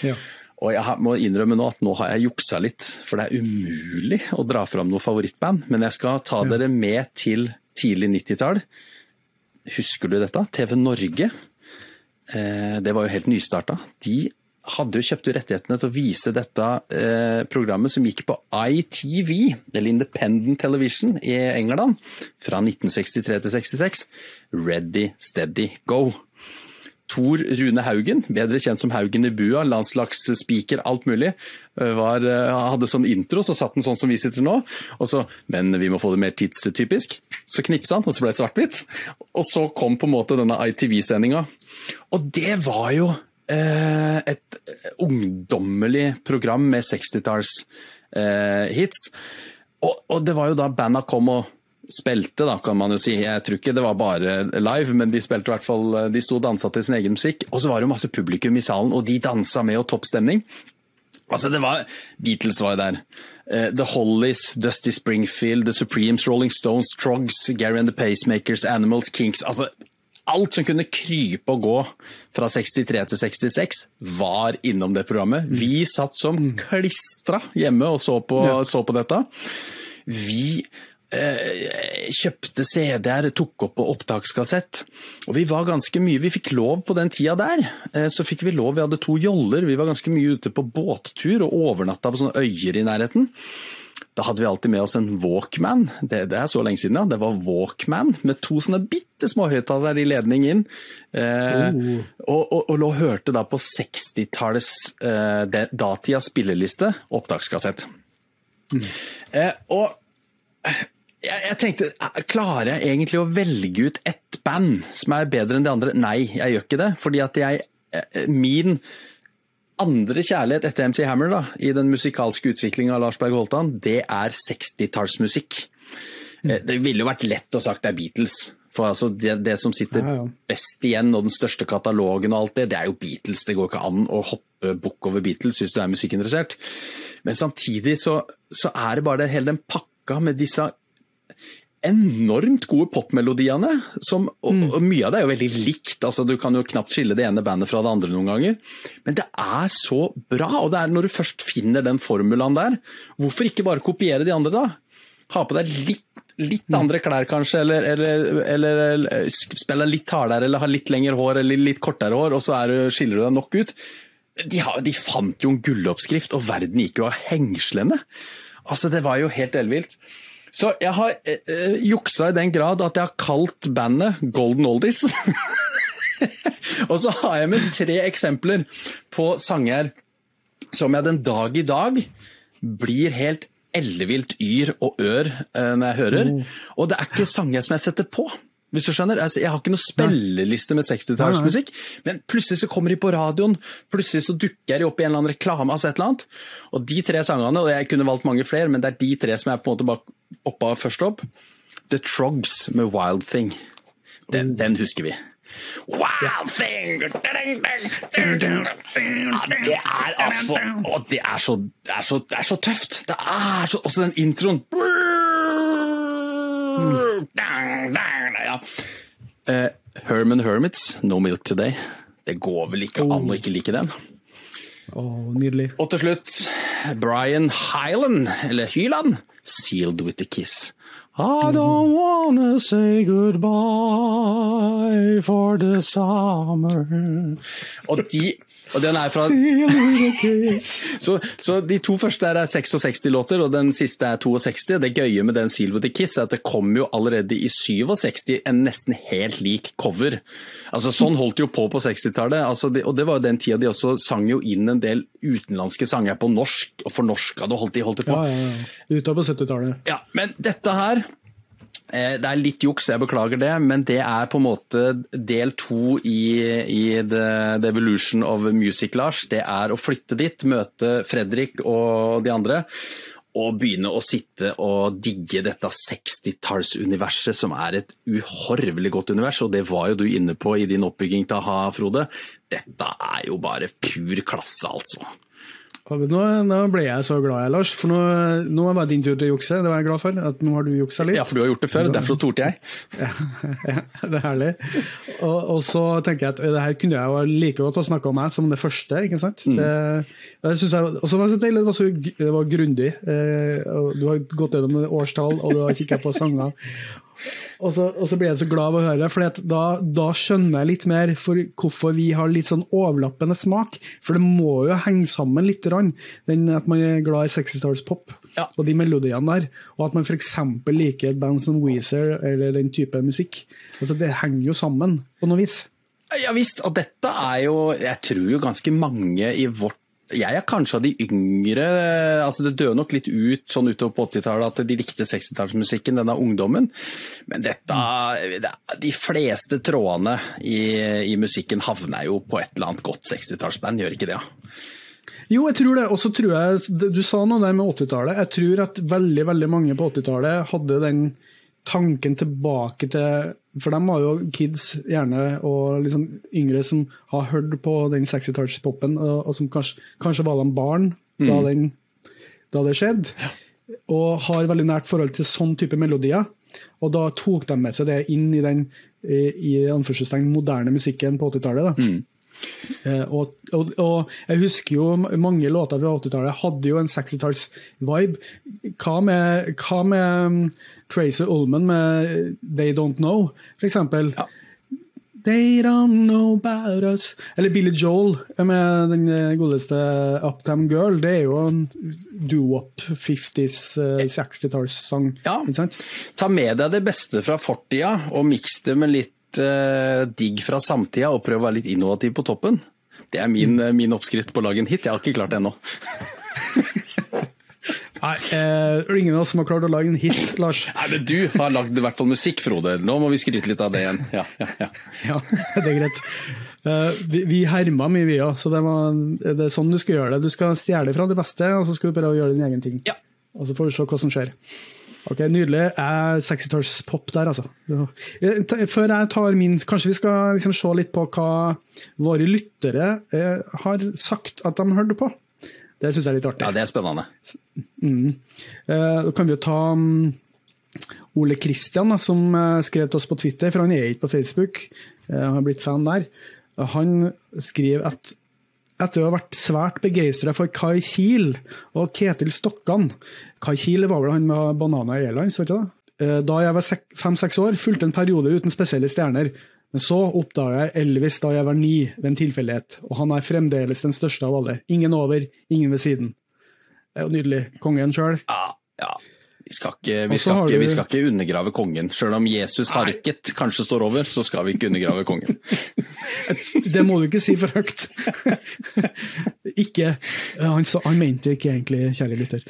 Ja. Og jeg må innrømme nå at nå har jeg juksa litt, for det er umulig å dra fram noe favorittband. Men jeg skal ta ja. dere med til tidlig 90-tall. Husker du dette? TV Norge. Eh, det var jo helt nystarta. De hadde jo kjøpt rettighetene til å vise dette eh, programmet som gikk på ITV, eller Independent Television i England, fra 1963 til 66. Ready, steady, go. Tor Rune Haugen, bedre kjent som Haugen i bua, landslagsspeaker, alt mulig, eh, var, eh, hadde sånn intro, så satt den sånn som vi sitter nå. Og så, men vi må få det mer tidstypisk. Så knipsa han, og så ble det svart-hvitt. Og så kom på en måte denne ITV-sendinga. Og det var jo et ungdommelig program med 60-tallshits. eh. Og, og, det var jo da banda kom og spilte, da, kan man jo si. Jeg tror ikke det var bare live, men de spilte i hvert fall De sto og dansa til sin egen musikk. Og så var det masse publikum i salen, og de dansa med og topp stemning. Altså, det var Beatles var jo der. Uh, The Hollies, Dusty Springfield, The Supremes, Rolling Stones, Trogs, Gary and the Pacemakers, Animals, Kinks. Altså, alt som kunne krype og gå fra 63 til 66, var innom det programmet. Vi satt som mm. klistra hjemme og så på, ja. så på dette. Vi eh, kjøpte CD-er, tok opp på opptakskassett. Og vi var ganske mye Vi fikk lov på den tida der. Eh, så fikk vi lov, vi hadde to joller, vi var ganske mye ute på båttur og overnatta på sånne øyer i nærheten. Da hadde vi alltid med oss en Walkman. Det, det er så lenge siden, ja. Det var Walkman med to sånne bitte små høyttalere i ledning inn. Eh, oh. og, og, og, lå og hørte da på 60-tallets eh, datidas spilleliste, opptakskassett. Mm. Eh, og jeg, jeg, tenkte, eh, klarer jeg egentlig å velge ut ett band som er bedre enn de andre? Nei, jeg gjør ikke det. Fordi at jeg, eh, min andre kjærlighet etter MC Hammer da, i den musikalske utviklinga av Lars Berg Holtan, det er 60-tallsmusikk. Mm. Det ville jo vært lett å sagt det er Beatles. For altså det, det, som sitter best igjen, og den største katalogen og alt det, det er jo Beatles. Det går ikke an å hoppe bukk over Beatles hvis du er musikkinteressert. Men samtidig så, så er det bare det, hele den pakka med disse enormt gode popmelodiene. Som, og, mm. og, mye av det er jo veldig likt, altså du kan jo knapt skille det ene bandet fra det andre noen ganger. Men det er så bra, og det er når du først finner den formulaen der, hvorfor ikke bare kopiere de andre da? Ha på deg litt, litt mm. andre klær kanskje, eller, eller, eller, eller spille litt hardere, eller ha litt lengre hår eller litt kortere hår, og så du, skiller du deg nok ut. De, har, de, fant jo en gulloppskrift, og verden gikk jo av hengslene. Altså, det var jo helt ellevilt. Så jeg har eh, juksa i den grad at jeg har kalt bandet Golden Oldies. og så har jeg med tre eksempler på sanger som jeg den dag i dag blir helt ellevilt yr og ør eh, når jeg hører. Mm. Og det er ikke sanger som jeg setter på. Hvis du skjønner? Altså, jeg har ikke noen spilleliste med 60-tallsmusikk, men plutselig så kommer de på radioen, plutselig så dukker de opp i en eller annen reklame, altså et eller annet. Og de tre sangene, og jeg kunne valgt mange flere, men det er de tre som jeg på en måte bare hoppa først opp. The Trogs med Wild Thing. Den, den husker vi. Wild thing! Ja, det er altså Å, det er så, det er så, det er så tøft! Det er så Også den introen. Ja. Uh, Herman Hermits, No Milk Today. Det går vel ikke an å ikke like den. Oh, nydelig. Og til slutt Brian Hyland, eller Hyland, 'Sealed with a Kiss'. I don't wanna say goodbye for the summer Og de og den er fra så, så, de to første er 66-låter, og den siste er 62. Det gøye med den Seal with a Kiss er at det kom jo allerede i 67 en nesten helt lik cover. Altså Sånn holdt de jo på på 60-tallet, altså og det var jo den tida de også sang jo inn en del utenlandske sanger på norsk, og fornorska det holdt de holdt de på. Ja, ja, ja. Ute på 70-tallet. Ja, men dette her det er litt juks, jeg beklager det, men det er på en måte del to i, i the, the, Evolution of Music, Lars. Det er å flytte dit, møte Fredrik og de andre. Og begynne å sitte og digge dette 60-tallsuniverset, som er et uhorvelig godt univers. Og det var jo du inne på i din oppbygging til a-ha, Frode. Dette er jo bare pur klasse, altså. Nå, nå, ble jeg så glad, Lars. For nå, nå var det din tur til å jukse. Det var jeg glad for. at Nå har du juksa litt. Ja, for du har gjort det før. Derfor torde jeg. Ja, ja, det er herlig. Og, og, så tenker jeg at det her kunne jeg jo like godt ha snakka om meg som det første. ikke sant? Mm. Det, det jeg, og så var det så deilig, det var, så, det var grundig. Eh, du har gått gjennom årstall, og du har kikka på sanger. Og så, og så, blir jeg så glad av å høre det, for da, da, skjønner jeg litt mer for hvorfor vi har litt sånn overlappende smak. For det må jo henge sammen litt, den at man er glad i 60-tallspop ja. og de melodiene der. Og at man f.eks. liker et band som Weezer eller den type musikk. Altså, det henger jo sammen på noe vis. Ja visst, og dette er jo Jeg tror jo ganske mange i vårt jeg er kanskje av de yngre altså Det døde nok litt ut sånn utover på 80-tallet at de likte 60-tallsmusikken, denne ungdommen. Men dette, de fleste trådene i, i, musikken havner jo på et eller annet godt 60-tallsband, gjør ikke det? Jo, jeg tror det. Og så tror jeg Du sa noe der med 80-tallet. Jeg tror at veldig, veldig mange på 80-tallet hadde den tanken tilbake til For dem var jo kids gjerne og liksom yngre som har hørt på den 60-tallspopen, og, og, som kanskje, kanskje, var de barn mm. da, den, da, det skjedde. Ja. Og har veldig nært forhold til sånn type melodier. Og da tok de med seg det inn i den i, i moderne musikken på 80-tallet. Mm. Uh, og, og, og, jeg husker jo mange låter fra 80-tallet hadde jo en 60-talls-vibe. Hva med, hva med um, Tracy Ullman med 'They Don't Know', f.eks.? Ja. They don't know about us. Eller Billy Joel med den eh, godeste Uptown Girl. Det er jo en doo-wop 50s, 60-tallssang. Ja. Ta med deg det beste fra fortida, og miks det med litt uh, digg fra samtida og prøve å være litt innovativ på toppen. Det er min, mm. min oppskrift på å lage en hit. Jeg har ikke klart det ennå. Nei, eh, ingen av oss som har klart å lage en hit, Lars. Nei, men Du har lagd i hvert fall musikk, Frode. Nå må vi skryte litt av det igjen. Ja, ja, ja. ja det er greit. Uh, vi, vi herma mye, vi òg, så det, var, det, er sånn du skal gjøre det. Du skal stjele fra det beste, og så skal du prøve å gjøre din egen ting. Ja. Og så får du se hva som skjer. Ok, Nydelig. Jeg 60-tallspop der, altså. Før jeg tar min, kanskje vi skal liksom se litt på hva våre lyttere eh, har sagt at de hørte på. Det syns jeg er litt artig. Ja, det er spennende. Mm. Eh, da kan vi jo ta um, Ole Kristian, som eh, skrev til oss på Twitter, for han er ikke på Facebook. Han har blitt fan der. Han skriver at etter å ha vært svært begeistra for Kai Kiel og Ketil Stokkan Kai Kiel var vel han med Banana Airlines, vet du det? Eh, da jeg var fem-seks år, fulgte en periode uten spesielle stjerner. Men så oppdaga jeg Elvis da jeg var ni, ved en tilfeldighet, og han er fremdeles den største av alle. Ingen over, ingen ved siden. Det er jo nydelig. Kongen sjøl. Ja, ja. Vi skal, ikke, vi, skal ikke, vi skal, ikke, undergrave kongen. Selv om Jesus harket kanskje står over, så skal vi ikke undergrave kongen. det må du ikke si for høyt. ikke Han, han mente ikke egentlig, kjære lytter.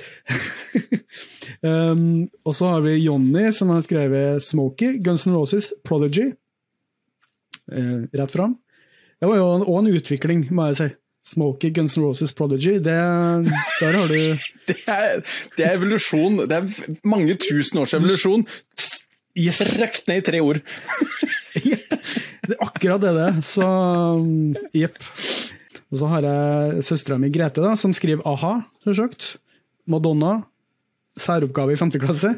um, og så har vi Jonny, som har skrevet 'Smoky', Guns N' Roses, 'Prodigy'. Uh, rett fram. Det var jo òg en utvikling, må jeg si. Smoky Guns N' Roses Prodigy, det, der har du det, er, det er, evolusjon. Det er mange tusen års evolusjon. Yes. Trøkt ned i tre ord. det er akkurat det det er. Så jepp. Og så har jeg søstera mi Grete, da, som skriver a-ha, selvsagt. Madonna, særoppgave i femte klasse.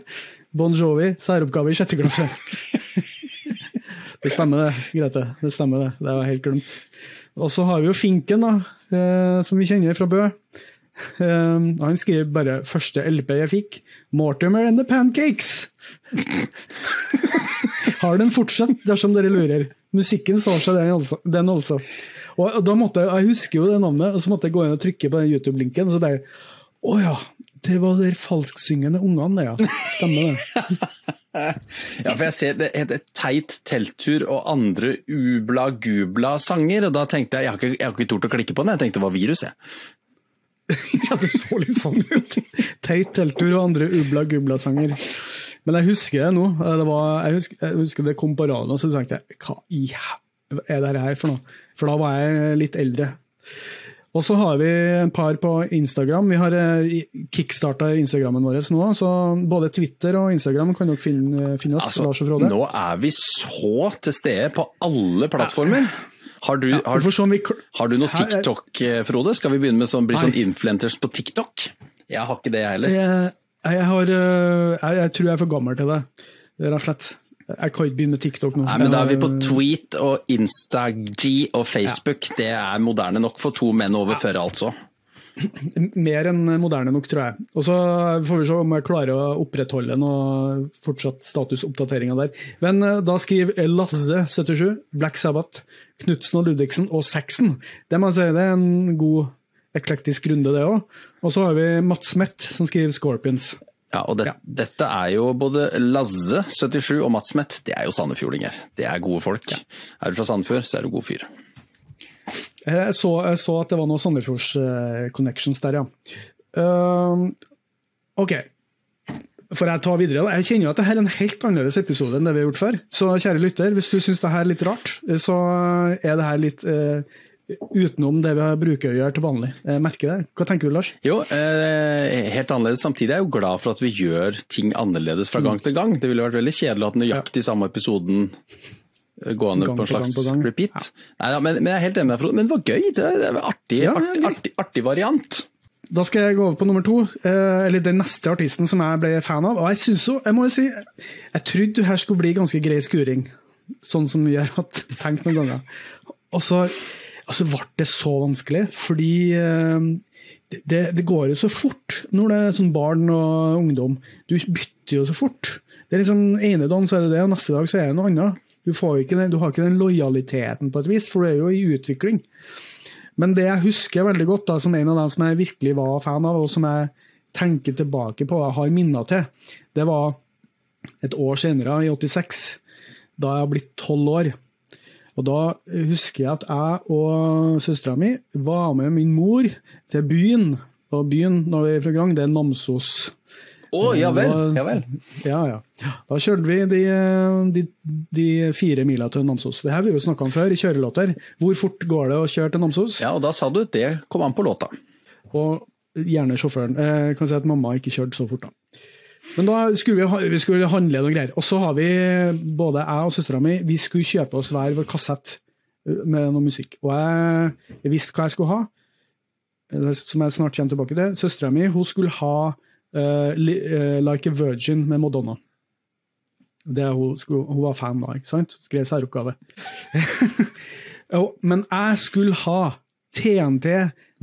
Bon Jovi, særoppgave i sjette klasse. Det stemmer det, Grete. Det stemmer det. Det var helt glemt. Og så har vi jo Finken, da, eh, som vi kjenner fra Bø. Um, han skriver bare 'første LP jeg fikk', 'Mortimer and the Pancakes'. har den fortsatt, dersom dere lurer. Musikken står seg, den altså. Den altså. Og da måtte jeg, jeg husker jo det navnet, og så måtte jeg gå inn og trykke på den YouTube-linken. og så bare, Å ja, det var de falsksyngende ungene, det, ja. Stemmer det. Ja, for jeg ser det heter Teit telttur og andre ubla-gubla-sanger, og da tenkte jeg Jeg har ikke, jeg har ikke tort å klikke på den, jeg tenkte det var virus, jeg. ja, det så litt sånn ut. Teit telttur og andre ubla-gubla-sanger. Men jeg husker det nå. Det var, jeg, husker, jeg husker det kom på radioen, så tenkte jeg hva i er det her for noe? For da var jeg litt eldre. Og så har vi en par på Instagram. Vi har eh, kickstarta Instagrammen vår nå, så både Twitter og Instagram kan dere finne, finne oss. Altså, Lars og Frode. nå er vi så til stede på alle plattformer. Har du, har, har du noe TikTok, eh, Frode? Skal vi begynne med sånn, bli sånn influencers på TikTok? Jeg har ikke det, jeg heller. Jeg, jeg, har, øh, jeg, jeg tror jeg er for gammel til det, rett og slett. Jeg kan ikke begynne med TikTok nå. Nei, men da er vi på Eh, Tweet og Instag og Facebook. Det er moderne nok for to menn over 40, altså. Mer enn moderne nok, tror jeg. Og så får vi se om jeg klarer å opprettholde noe fortsatt statusoppdateringer der. Men eh, da skriver Lasse77, Black Sabbath, Knutsen og Ludvigsen og Saxon. Det må jeg si, det er en god eklektisk runde, det òg. Og så har vi Mats Mett, som skriver Scorpions. Ja, og det, Ja. Dette er jo både Lazze, 77, og Mats Mett. Det er jo sandefjordinger. Det er gode folk. Er du fra Sandefjord, så er du god fyr. Jeg så, jeg så at det var noen Sandefjords-connections der, ja. Ehm, ok, får jeg ta videre? da? Jeg kjenner jo at dette er en helt annerledes episode enn det vi har gjort før. Så kjære lytter, hvis du syns dette er litt rart, så er det her litt eh, utenom det vi bruker å gjøre til vanlig. merke der. Hva tenker du, Lars? Jo, eh, helt annerledes. Samtidig er jeg jo glad for at vi gjør ting annerledes fra gang til gang. Det ville vært veldig kjedelig å ha nøyaktig samme episoden eh, gående Gang på en på gang slags på gang. repeat. Nei, ja, men, men jeg er helt enig med deg, Men det var gøy. Det er artig, Ja, artig, artig, artig variant. Da skal jeg gå over på nummer to, eh, eller den neste artisten som jeg ble fan av. Og jeg synes jo, jeg må jo si, jeg trodde det her skulle bli ganske grei skuring, sånn som vi har hatt tenkt noen ganger. Og så, og så ble det så vanskelig, fordi eh, det, det går jo så fort når det er sånn barn og ungdom. Du bytter jo så fort. Det er liksom ene dagen så er det det, og neste dag så er det noe annet. Du, ikke den, du har ikke den lojaliteten på et vis, for du er jo i utvikling. Men det jeg husker veldig godt, da, som en av dem som jeg virkelig var fan av, og som jeg tenker tilbake på og har minner til, det var et år senere, i 86, da jeg har blitt tolv år. Og Da husker jeg at jeg og søstera mi var med min mor til byen. Og byen når vi er fra Grang, det er Namsos. Å, ja vel. Ja vel. Ja, ja. Da kjørte vi de, de, de fire mila til Namsos. Det her har vi jo snakka om før i kjørelåter. Hvor fort går det å kjøre til Namsos? Ja, og da sa du at det kom an på låta. Og gjerne sjåføren. Jeg kan si at mamma ikke kjørte så fort, da. Men da skulle vi, vi skulle handle noe greier. Og så har vi, både jeg og søstera mi, vi skulle kjøpe oss hver vår kassett uh, med noe musikk. Og jeg, jeg visste hva jeg skulle ha, eh, som jeg snart kommer tilbake til. Søstera mi hun skulle ha uh, Like a Virgin med Madonna. Hun, skulle, hun var fan da, ikke sant? Skrev særoppgave. Men jeg skulle ha TNT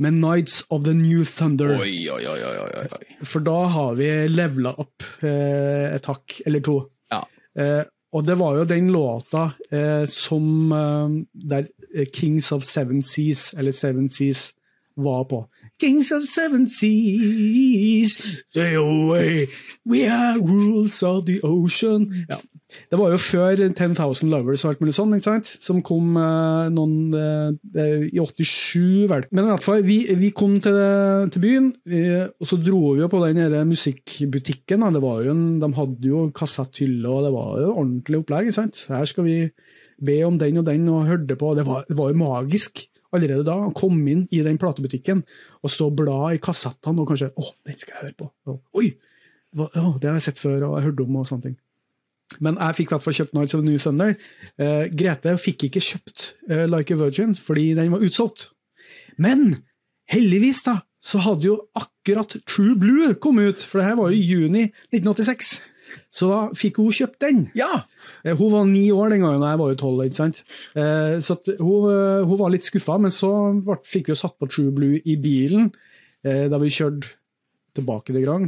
med Nights of the New Thunder. Oi, oi, oi, oi, oi. For da har vi levela opp eh, et hakk eller to. Ja. Eh, og det var jo den låta eh, som eh, der eh, Kings of Seven Seas, eller Seven Seas, var på. Kings of Seven Seas, stay away, we are rules of the ocean. Ja. Det var jo før 10,000 Lovers og alt mulig sånn, ikke sant? som kom eh, noen eh, i 87, vel. Men i hvert fall, vi, vi kom til, til byen, eh, og så dro vi jo på den musikkbutikken. En, de hadde jo kassetthylle, og det var jo ordentlig opplegg. ikke sant? Her skal vi be om den og den, og hørte på. Det var, det var jo magisk allerede da å komme inn i den platebutikken og stå og bla i kassettene og kanskje 'Å, den skal jeg høre på'. Og, Oi! Hva, å, det har jeg sett før og jeg hørt om og sånne ting. Men jeg fikk i hvert fall kjøpt Nights of the New Thunder. Uh, Grete fikk ikke kjøpt uh, Like a Virgin fordi den var utsolgt. Men heldigvis da, så hadde jo akkurat True Blue kommet ut, for det her var jo juni 1986. Så da fikk hun kjøpt den. Ja! Eh, Hun var ni år den gangen, og jeg var jo tolv. ikke sant? Så hun, hun var litt skuffa, men så fikk vi jo satt på True Blue i bilen da vi kjørte tilbake til Grang.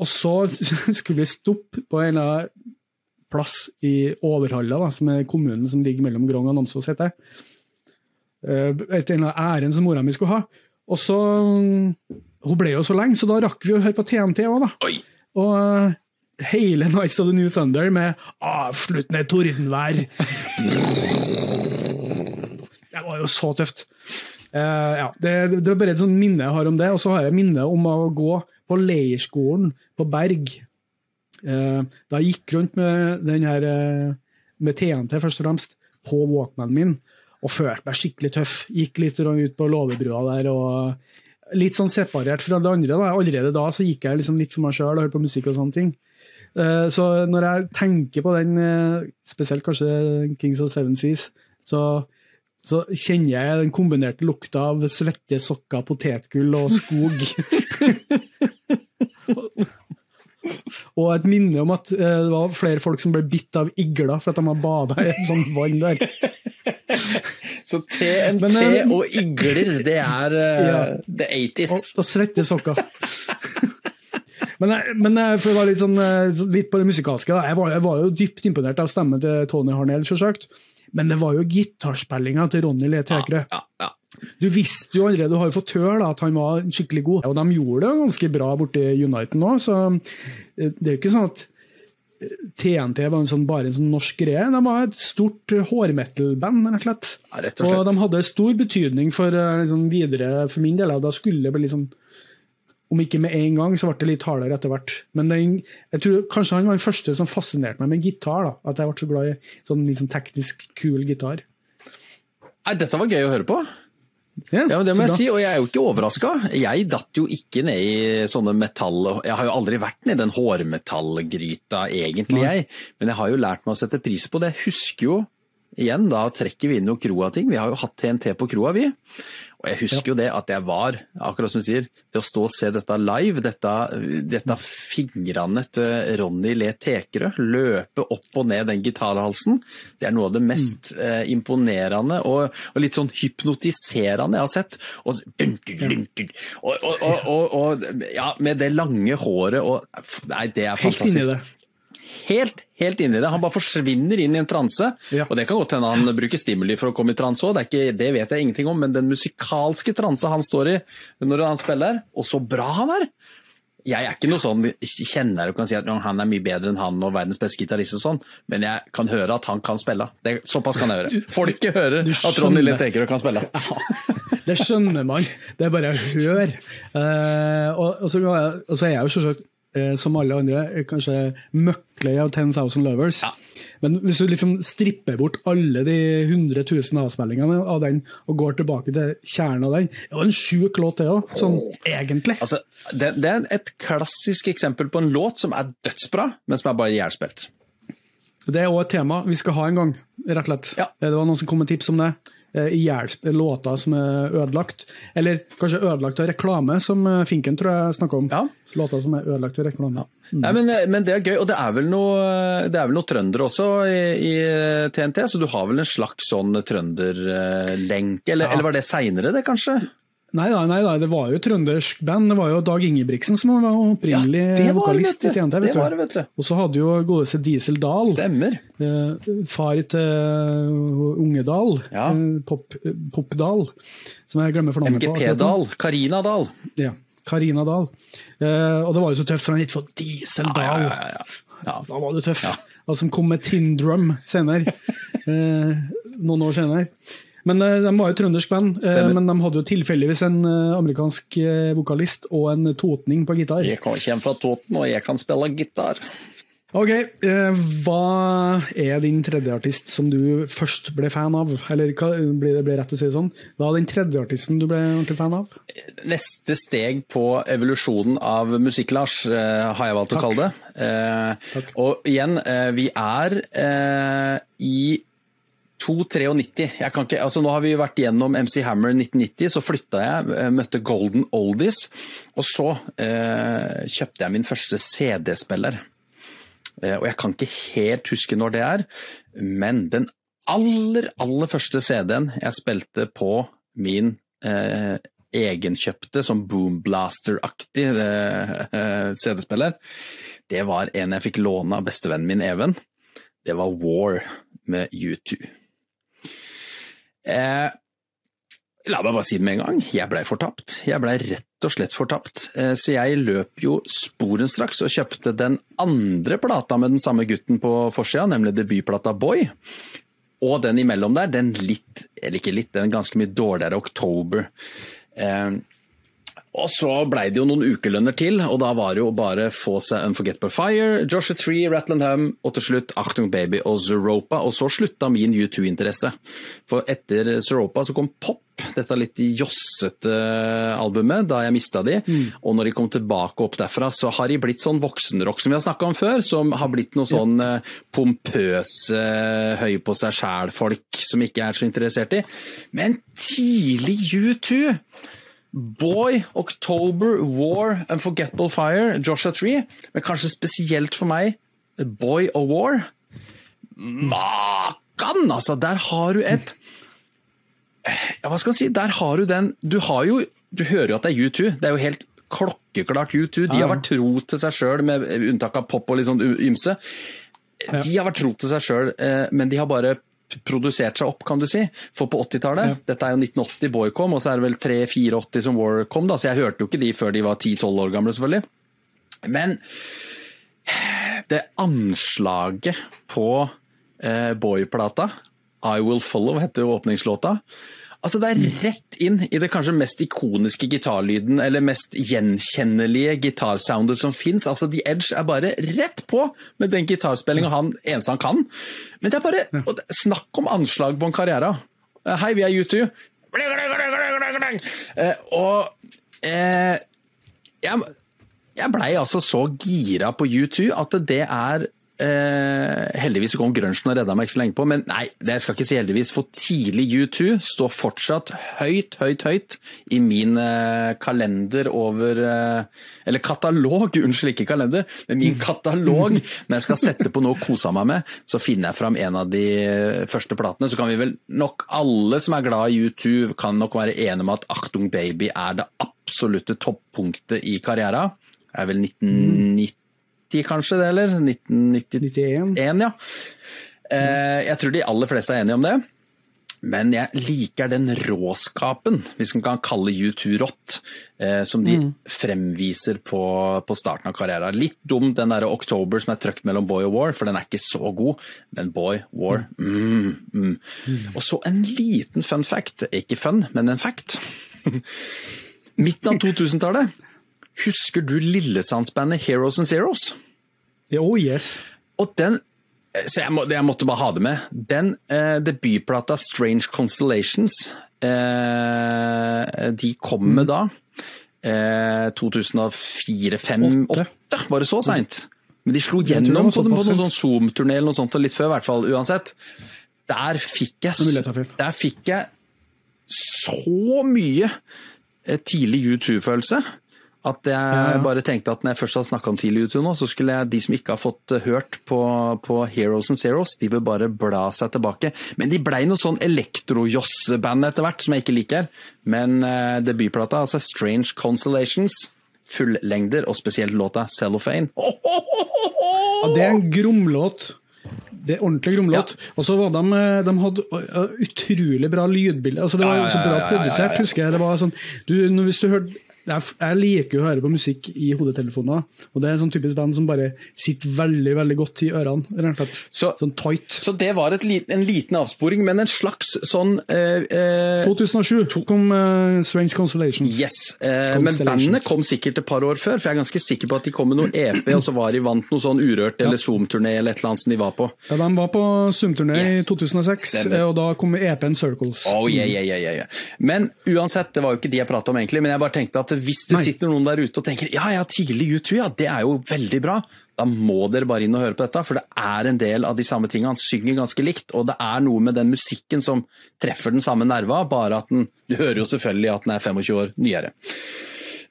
Og så skulle vi stoppe på en eller annen plass i Overhalla, da, som er kommunen som ligger mellom Grong og Namsos, heter det. Eh, Et en eller annen ærend som mora mi skulle ha. Og så Hun ble jo så lenge, så da rakk vi å høre på TNT òg, da. Oi! Og eh, hele Nights of the New Thunder med avsluttende tordenvær. Det var jo så tøft. Uh, ja, det, det var bare et sånt minne jeg har om det. Og så har jeg minne om å gå på leirskolen på Berg Eh, da jeg gikk rundt med her eh, med TNT først og fremst på walkmanen min, og følte meg skikkelig tøff. Gikk litt ut på låvebrua der og litt sånn separert fra det andre. Da. Allerede da så gikk jeg liksom litt for meg sjøl og hørte på musikk og sånne ting. Eh, så når jeg tenker på den, spesielt kanskje Kings of Seven Seas, så, så kjenner jeg den kombinerte lukta av svette sokker, potetgull og skog. Og et minne om at eh, det var flere folk som ble bitt av igler for at de har bada i et sånt vann der. Så TNT Men, uh, og igler, det er uh, ja. the 80s. Og, og svette sokker. men, men, for å være litt, sånn, litt på det musikalske, jeg var, jeg, var, jo dypt imponert av stemmen til Tony Harnell, selvsagt. Men det var jo gitarspillinga til Ronny Le Tekre. Ja, ja, ja. Du visste jo allerede, du har fått høre at han var skikkelig god. Og de gjorde det ganske bra borti United nå, så eh, det er jo ikke sånn at TNT eh, var en sånn, bare en sånn norsk greie. De var et stort hårmetal-band, rett og slett. Ja, rett og slett. Og de hadde stor betydning for eh, liksom, videre, for min del. Da skulle det bli liksom om ikke med en gang, så ble det litt hardere etter hvert. Men den, jeg tror kanskje han var den første som fascinerte meg med gitar. da, At jeg ble så glad i sånn liksom teknisk kul gitar. Nei, Dette var gøy å høre på. Ja, ja Det må jeg si, og jeg er jo ikke overraska. Jeg datt jo ikke ned i sånne metall... Jeg har jo aldri vært ned i den hårmetallgryta, egentlig, jeg. Men jeg har jo lært meg å sette pris på det. Jeg husker jo, igjen, da trekker vi inn noen Kroa-ting. Vi har jo hatt TNT på kroa, vi. Og jeg husker jo det at jeg var, akkurat som du sier, det å stå og se dette live, dette, dette fingrene til Ronny Le Tekerø løpe opp og ned den gitarhalsen, det er noe av det mest mm. eh, imponerende og, og, litt sånn hypnotiserende jeg har sett. Og, og, og, ja, med det lange håret og Nei, det er fantastisk. Helt inni det helt, helt i det. Han bare forsvinner inn i en transe. Ja. Og det kan godt hende han bruker stimuli for å komme i transe òg, det, det, vet jeg ingenting om. Men den musikalske transe han står i når han spiller, og så bra han er! Jeg er ikke noe sånn kjenner og kan si at han er mye bedre enn han og verdens beste gitarist og sånn, men jeg kan høre at han kan spille. Det, såpass kan jeg høre. Folket hører at Ronny Litt Ekerø kan spille. Ja, det skjønner man. Det er bare å høre. Uh, og, og, så, og, så, er jeg jo selvsagt som alle andre, kanskje møkler av 10,000 Lovers. Ja. Men hvis du liksom stripper bort alle de 100 000 avspillingene av den, og går tilbake til kjernen av den Det var en sjuk låt, det òg, sånn egentlig. Altså, det, det, er et klassisk eksempel på en låt som er dødsbra, men som er bare jævlspilt. Det er òg et tema vi skal ha en gang, rett og slett. Ja. Det var noen som kom med tips om det. Eh, låter som er ødelagt. Eller kanskje ødelagt av reklame, som eh, Finken tror jeg snakka om. Ja. Låter som er ødelagt av reklame. Ja. Mm. Nei, men, eh, men, det er gøy, og det er vel noe, det noe trøndere også i, i, TNT, så du har vel en slags sånn trønderlenke, eller, ja. eller var det seinere det, kanskje? Nei da, nei da, det var jo trøndersk band. Det var jo Dag Ingebrigtsen som var opprinnelig ja, vokalist i TNT. vet du. vet du. Og så hadde jo godeste Diesel Dahl, Stemmer. Eh, far til Ungedal. Unge Dahl, ja. eh, Pop, Pop Dahl, som jeg glemmer for navnet på. MGP Dahl, Karina Dahl. Ja, Karina Dahl. Eh, og det var jo så tøft, for han ikke fått Diesel Dahl. Ja, ja, ja, Da var du tøff. Ja. Og som kom med Tindrum senere. eh, noen år senere. Men uh, De var jo trøndersk band, Stemmer. men de hadde jo tilfeldigvis en uh, amerikansk vokalist og en totning på gitar. Jeg kommer fra Toten, og jeg kan spille gitar. Ok, Hva er din tredje artist som du først ble fan av? Eller blir det rett å si det sånn? Hva er den tredje artisten du ble ordentlig fan av? Neste steg på evolusjonen av Musikk-Lars, har jeg valgt Takk. å kalle det. Og igjen, vi er i 2,93. Jeg kan ikke, altså Nå har vi vært gjennom MC Hammer 1990, så flytta jeg, eh, møtte Golden Oldies. Og så eh, kjøpte jeg min første CD-spiller. Eh, og jeg kan ikke helt huske når det er, men den aller, aller første CD-en jeg spilte på min eh, egenkjøpte, som Boomblaster-aktig eh, eh, CD-spiller, det var en jeg fikk låne av bestevennen min Even. Det var War med U2. Eh, La meg bare si det med en gang, jeg blei fortapt. Jeg blei rett og slett fortapt. Eh, så jeg løp jo sporenstraks og kjøpte den andre plata med den samme gutten på forsida, nemlig debutplata Boy. Og den imellom der, den litt, eller ikke litt, den ganske mye dårligere October. Eh, Og så blei det jo noen ukelønner til, og da var det jo bare få seg Unforgettable Fire, Joshua Tree, Ratland Hum, og til slutt Achtung Baby og Zeropa. Og så slutta min U2-interesse. For etter Zeropa så kom Pop, dette litt jossete albumet, da jeg mista de. Mm. Og når de kom tilbake opp derfra, så har de blitt sånn voksenrock som vi har snakka om før. Som har blitt noe sånn. Eh, pompøse, høy på seg sjæl-folk som ikke er så interessert i. Men tidlig U2 Boy, October, War, Unforgettable Fire, Joshua Tree, men kanskje spesielt for meg Boy of War. Makan, altså! Der har du et Ja, hva skal jeg si? Der har du den Du har jo Du hører jo at det er U2. Det er jo helt klokkeklart U2. De har vært tro til seg sjøl, med unntak av pop og litt sånn ymse. De har vært tro til seg sjøl, eh, men de har bare produsert seg opp, kan du si. For på 80-tallet, ja. dette er jo 1980 Boy kom, og så er det vel 3-84 som War kom, da, så jeg hørte jo ikke de før de var 10-12 år gamle, selvfølgelig. Men det anslaget på eh, Boy-plata, I Will Follow, heter jo åpningslåta. Altså Det er rett inn i det kanskje mest ikoniske gitarlyden, eller mest gjenkjennelige gitarsoundet som fins. Altså The Edge er bare rett på med den gitarspillinga han eneste han kan. Men det er bare Snakk om anslag på en karriere. Eh, hei, vi er U2. Eh, og eh, jeg, jeg blei altså så gira på U2 at det er Eh, heldigvis kom grunchen og redda meg ikke så lenge på, men nei, det skal ikke si heldigvis. For tidlig U2 står fortsatt høyt, høyt, høyt i min eh, kalender over eh, Eller katalog, unnskyld, ikke kalender, men min katalog. Når jeg skal sette på noe å kose meg med, så finner jeg fram en av de første platene. Så kan vi vel nok alle som er glad i U2, kan nok være enige om at Achtung Baby er det absolutte toppunktet i karrieren. Det er vel 1990 kanskje det, eller? 1991? ja. Eh, jeg tror de aller fleste er enige om det. Men jeg liker den råskapen, hvis man kan kalle U2 rått, eh, som de mm. fremviser på, på, starten av karrieren. Litt dum den der October som er trøkt mellom Boy og War, for den er ikke så god. Men Boy, War mm, mm. Og så en liten fun fact. Ikke fun, men en fact. Midten av 2000-tallet Husker du Lillesandsbandet Heroes and Zeros? Oh yes. Og den så jeg, må, jeg, måtte bare ha det med. Den eh, debutplata 'Strange Constellations', eh, de kom med da. Eh, 2004, 2005, 2008? Var det så seint? Men de slo gjennom på, på noen sånn Zoom-turné eller noe sånt, og litt før i hvert fall, uansett. Der fikk jeg, der fikk jeg så mye eh, tidlig U2-følelse. At jeg bare tenkte at når jeg først hadde snakka om tidlig YouTube nå, så skulle jeg, de som ikke har fått eh, hørt på, på Heroes and Zeros, de bør bare bla seg tilbake. Men de blei noe sånn elektro-joss-band etter hvert, som jeg ikke liker. Men uh, debutplata, altså Strange Constellations, fullengder, og spesielt låta Cellophane. Oh, oh, oh, ja, det er en gromlåt. Det er ordentlig gromlåt. Ja. Og så var de, eh, de hadde utrolig bra lydbilde. Altså, det var jo ja, så bra produsert, husker jeg. Det var sånn, du, hvis du hørte jeg liker å høre på musikk i hodetelefoner, og det er en sånn typisk band som bare sitter veldig veldig godt i ørene. Så, sånn tight. Så det var lit, en liten avsporing, men en slags sånn eh, eh, 2007 kom eh, Strange Constellations. Yes, eh, men bandet kom sikkert et par år før, for jeg er ganske sikker på at de kom med noe EP, og så var de vant noe sånn Urørt eller ja. Zoom-turné eller et eller annet som de var på. Ja, de var på Zoom-turné yes. i 2006, Stemmer. og da kom EP-en Circles. Oh, yeah, yeah, yeah, yeah. Men uansett, det var jo ikke de jeg prata om egentlig, men jeg bare tenkte at hvis det Nei. sitter noen der ute og tenker ja, ja, tidlig U2, ja, det er jo veldig bra, da må dere bare inn og høre på dette, for det er en del av de samme tingene. Han synger ganske likt, og det er noe med den musikken som treffer den samme nerva, bare at den Du hører jo selvfølgelig at den er 25 år nyere.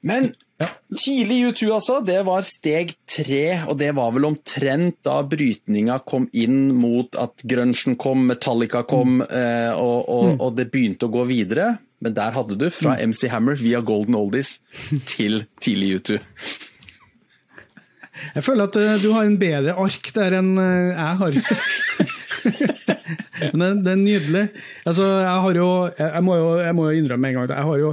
Men ja. tidlig U2, altså. Det var steg tre, og det var vel omtrent da brytninga kom inn mot at grunchen kom, Metallica kom, mm. eh, og, og, mm. og, det begynte å gå videre. Men der hadde du fra MC Hammer via Golden Oldies til tidlig U2. Jeg føler at uh, du har en bedre ark der enn uh, jeg har. Men det, er nydelig. Altså, jeg, har jo, jeg, må jo, jeg må jo innrømme en gang jeg har jo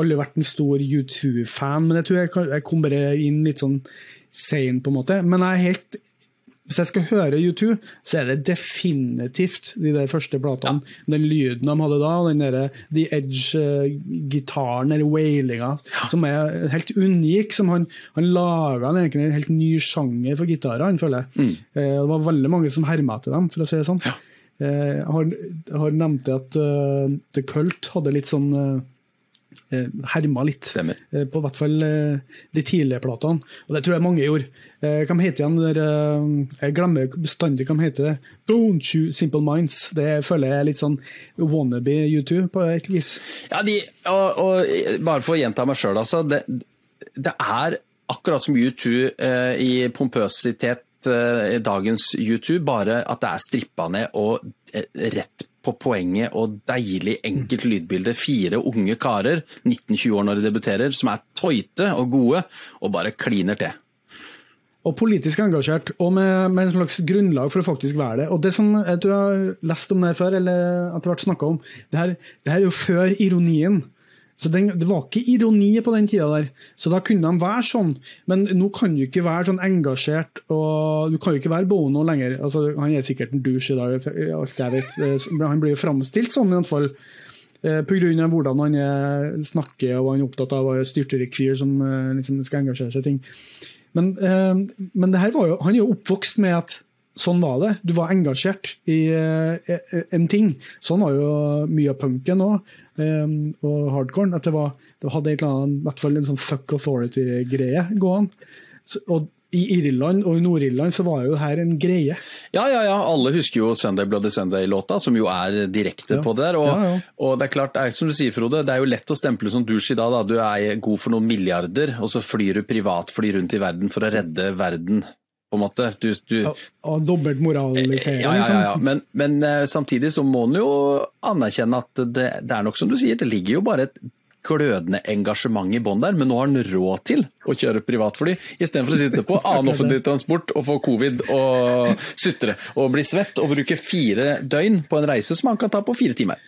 aldri vært en stor U2-fan, men jeg tror jeg, jeg kom bare inn litt sånn sein, på en måte. Men jeg er helt hvis jeg skal høre U2, så er det definitivt de der første platene. Ja. Den lyden de hadde da, og den der The Edge-gitaren, eller wailinga, ja. som er helt unik. som Han, han laga en helt ny sjanger for gitarer, han føler jeg. Mm. Eh, det var veldig mange som herma til dem, for å si det sånn. Ja. Eh, jeg har, har nevnt at uh, The Cult hadde litt sånn uh, herma litt. Stemmer. Eh, på hvert fall eh, de tidlige platene. Og det tror jeg mange gjorde. Hva heter den der Jeg glemmer bestandig hva heter det. Don't you Simple Minds. Det føler jeg er litt sånn wannabe U2 på et vis. Ja, de, og, og bare for å gjenta meg sjøl, altså. Det, det, er akkurat som U2 eh, i pompøsitet eh, dagens U2, bare at det er strippa ned og eh, rett på poenget og deilig, enkelt lydbilde. Fire unge karer, 19-20 år når de debuterer, som er tøyte og gode, og bare kliner til. Og politisk engasjert, og med, med en slags grunnlag for å faktisk være det. Og det som jeg tror jeg har lest om det før, eller etter hvert snakka om, det her, det her er jo før ironien. Så den, Det var ikke ironi på den tida der, så da kunne de være sånn. Men nå kan du ikke være sånn engasjert, og du kan jo ikke være Bono lenger. Altså, han er sikkert en douche i dag, alt jeg vet. Eh, han blir jo framstilt sånn, i hvert fall. Eh, Pga. hvordan han er, snakker og han er opptatt av å være styrtrik fyr som eh, liksom, skal engasjere seg i ting. Men, men jo, han er jo oppvokst med at sånn var det. Du var engasjert i en ting. Sånn var jo mye av punken òg. Ehm, og hardcoren. At det, var, det hadde annet, i hvert fall en sånn fuck authority-greie gående. Og i Irland og i Nord-Irland så var jo her en greie. Ja, ja, ja. Alle husker jo 'Sunday Bloody Sunday'-låta, som jo er direkte ja. på det der. Og, ja, ja. og, det er klart, som du sier Frode, det er jo lett å stemple som douche i dag. Da. Du er god for noen milliarder, og så flyr du privatfly rundt i verden for å redde verden på en måte. Du, du, og dobbelt moralisering, ja, ja, ja, liksom. Men, men, eh, samtidig så må en jo anerkjenne at det, det er nok som du sier, det ligger jo bare et glødende engasjement i bånn der, men nå har han råd til å kjøre privatfly istedenfor å sitte på annen offentlig transport og få covid og sutre og bli svett og bruke fire døgn på en reise som han kan ta på fire timer.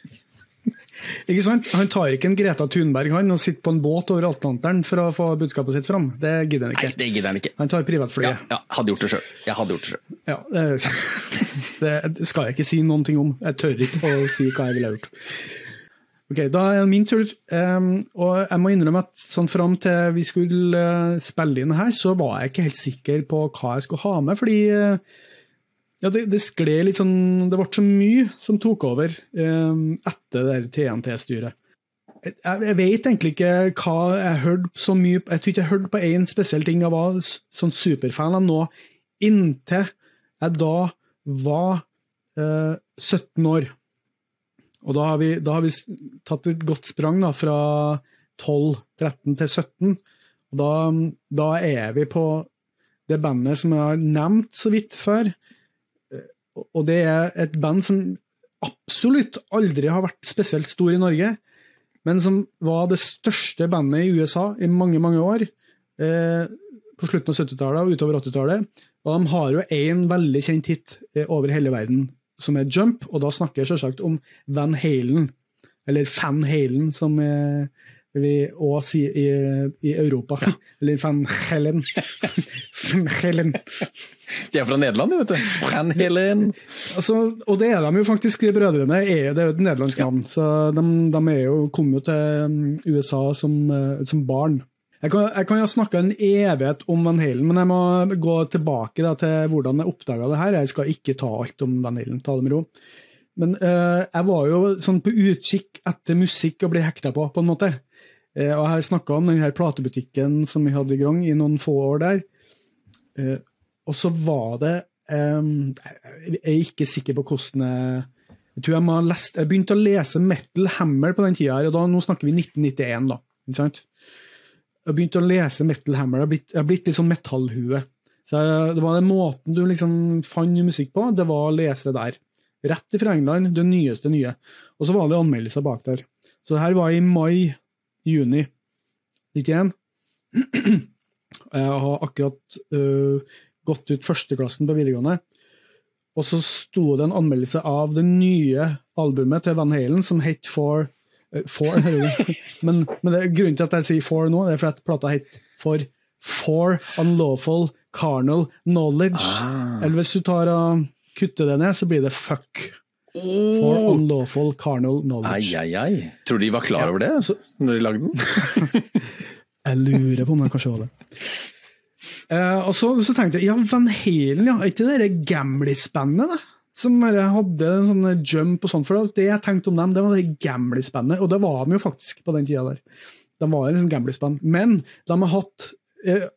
Ikke sant? Han tar ikke en Greta Thunberg han og sitter på en båt over Atlanteren for å få budskapet sitt fram. Det gidder han ikke. Nei, det gidder Han ikke. Han tar privatflyet. Ja, ja, hadde gjort det sjøl. Jeg hadde gjort det sjøl. Ja, det, det, skal jeg ikke si noen ting om. Jeg tør ikke å si hva jeg ville gjort. Ok, Da er det min tur. Um, og jeg må innrømme at sånn fram til vi skulle uh, spille inn her, så var jeg ikke helt sikker på hva jeg skulle ha med. fordi uh, ja, det, det skled litt sånn Det ble så mye som tok over eh, etter det TNT-styret. Jeg, jeg, vet egentlig ikke hva jeg hørte så mye Jeg tror ikke jeg hørte på én spesiell ting jeg var sånn superfan av nå, inntil jeg da var eh, 17 år. Og da har, vi, da har vi tatt et godt sprang da, fra 12, 13 til 17. Og da, da er vi på det bandet som jeg har nevnt så vidt før, og det er et band som absolutt aldri har vært spesielt stor i Norge, men som var det største bandet i USA i mange, mange år. Eh, på slutten av 70-tallet og utover 80-tallet. Og de har jo én veldig kjent hit eh, over hele verden, som er Jump, og da snakker jeg selvsagt om Van Halen. Eller Fan Halen, som eh, vi òg sier i, i Europa. Ja. Eller Van Helen. Van Helen. De er fra Nederland, vet du. Van Helen. Altså, og det er de jo faktisk, de brødrene. Er, det er jo et nederlandsk navn. Ja. Så de, de jo, kom jo til um, USA som, uh, som barn. Jeg kan, jeg kan jo snakke en evighet om Van Halen, men jeg må gå tilbake da, til hvordan jeg oppdaga det her. Jeg skal ikke ta alt om Van Halen, ta det med ro. Men uh, jeg var jo sånn på utkikk etter musikk å bli hekta på, på en måte. Uh, og jeg har snakka om denne platebutikken som vi hadde i Grong i noen få år der. Eh, og så var det Jeg er ikke sikker på hvordan jeg jeg tror jeg må ha lest, jeg begynte å lese Metal Hammer på den tida, og da, nå snakker vi 1991. da, ikke sant? Jeg begynte å lese Metal Hammer, jeg har blitt, jeg har blitt litt sånn metallhue. Så jeg, Det var den måten du liksom fant musikk på, det var å lese der. Rett fra England, det nyeste nye. Og så var det anmeldelser bak der. Så det her var i mai-juni 91. Jeg har akkurat uh, gått ut førsteklassen på videregående. Og så sto det en anmeldelse av det nye albumet til Van Halen som het For. Uh, for men, men det, grunnen til at jeg sier For nå, det er fordi at plata het For for unlawful carnal knowledge. Ah. Eller hvis du tar og kutter det ned, så blir det fuck. For unlawful carnal knowledge. ai, ai. Tror du de var klar over det altså, når de lagde den? Jeg lurer på om det kanskje var det. Eh, og så, så tenkte jeg ja, Van Halen, ja. Er ikke det det Gamlis-bandet, da? Som bare hadde en sånn jump og sånn. For det jeg tenkte om dem, det var det Gamlis-bandet. Og det var de jo faktisk på den tida der. De var liksom Gamlis-band. Men de har hatt eh,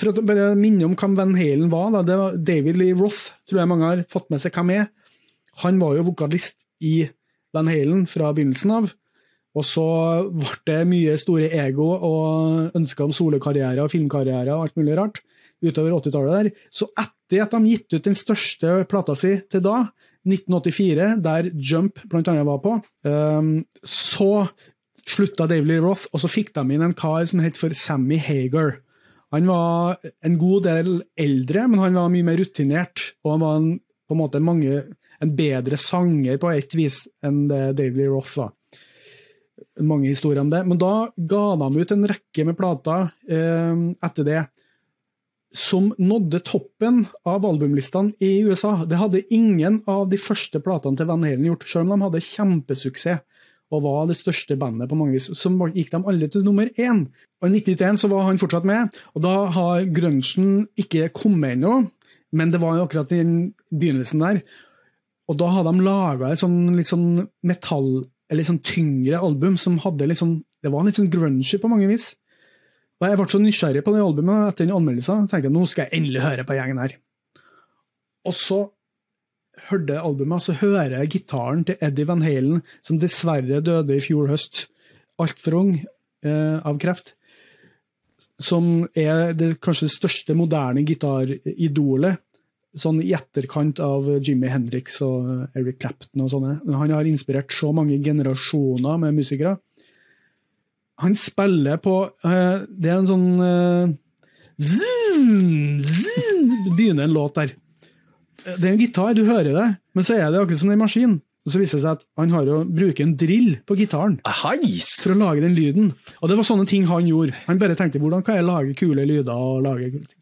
For å bare minne om hvem Van Halen var, da, det var David Lee Roth, tror jeg mange har fått med seg hvem er. Han var jo vokalist i Van Halen fra begynnelsen av. Og så ble det mye store ego og ønsker om solekarriere og filmkarriere og alt mulig rart utover 80-tallet der. Så etter at de gitt ut den største plata si til da, 1984, der Jump blant annet var på, ehm, så slutta David Lee Roth, og så fikk de inn en kar som het for Sammy Hager. Han var en god del eldre, men han var mye mer rutinert, og han var en, på en måte mange, en bedre sanger på et vis enn David Lee Roth var mange historier om det. Men da ga de ut en rekke med plater eh, etter det som nådde toppen av albumlistene i USA. Det hadde ingen av de første platene til Van Halen gjort, selv om de hadde kjempesuksess og var det største bandet på mange vis. Så gikk de alle til nummer én. Og I 1991 så var han fortsatt med, og da har grunchen ikke kommet ennå, men det var jo akkurat i begynnelsen der. Og da hadde de laga et sånn litt sånn metall eller sånn tyngre album som hadde litt sånn Det var litt sånn grungy på mange vis. Og Jeg ble så nysgjerrig på det albumet etter den anmeldelsen. tenkte jeg, nå skal jeg endelig høre på gjengen her. Og så hørte jeg albumet, så hører jeg gitaren til Eddie Van Halen, som dessverre døde i fjor høst, altfor ung, eh, av kreft. Som er det kanskje største moderne gitaridolet sånn i etterkant av Jimmy Hendrix og Eric Clapton og sånne. Han har inspirert så mange generasjoner med musikere. Han spiller på eh, Det er en sånn eh, zzz, zzz, Begynner en låt der. Det er en gitar, du hører det, men så er det akkurat som en maskin. Og så viser det seg at han har jo bruker en drill på gitaren Heis! for å lage den lyden. Og det var sånne ting han gjorde. Han bare tenkte hvordan kan jeg lage kule lyder og lage kule ting.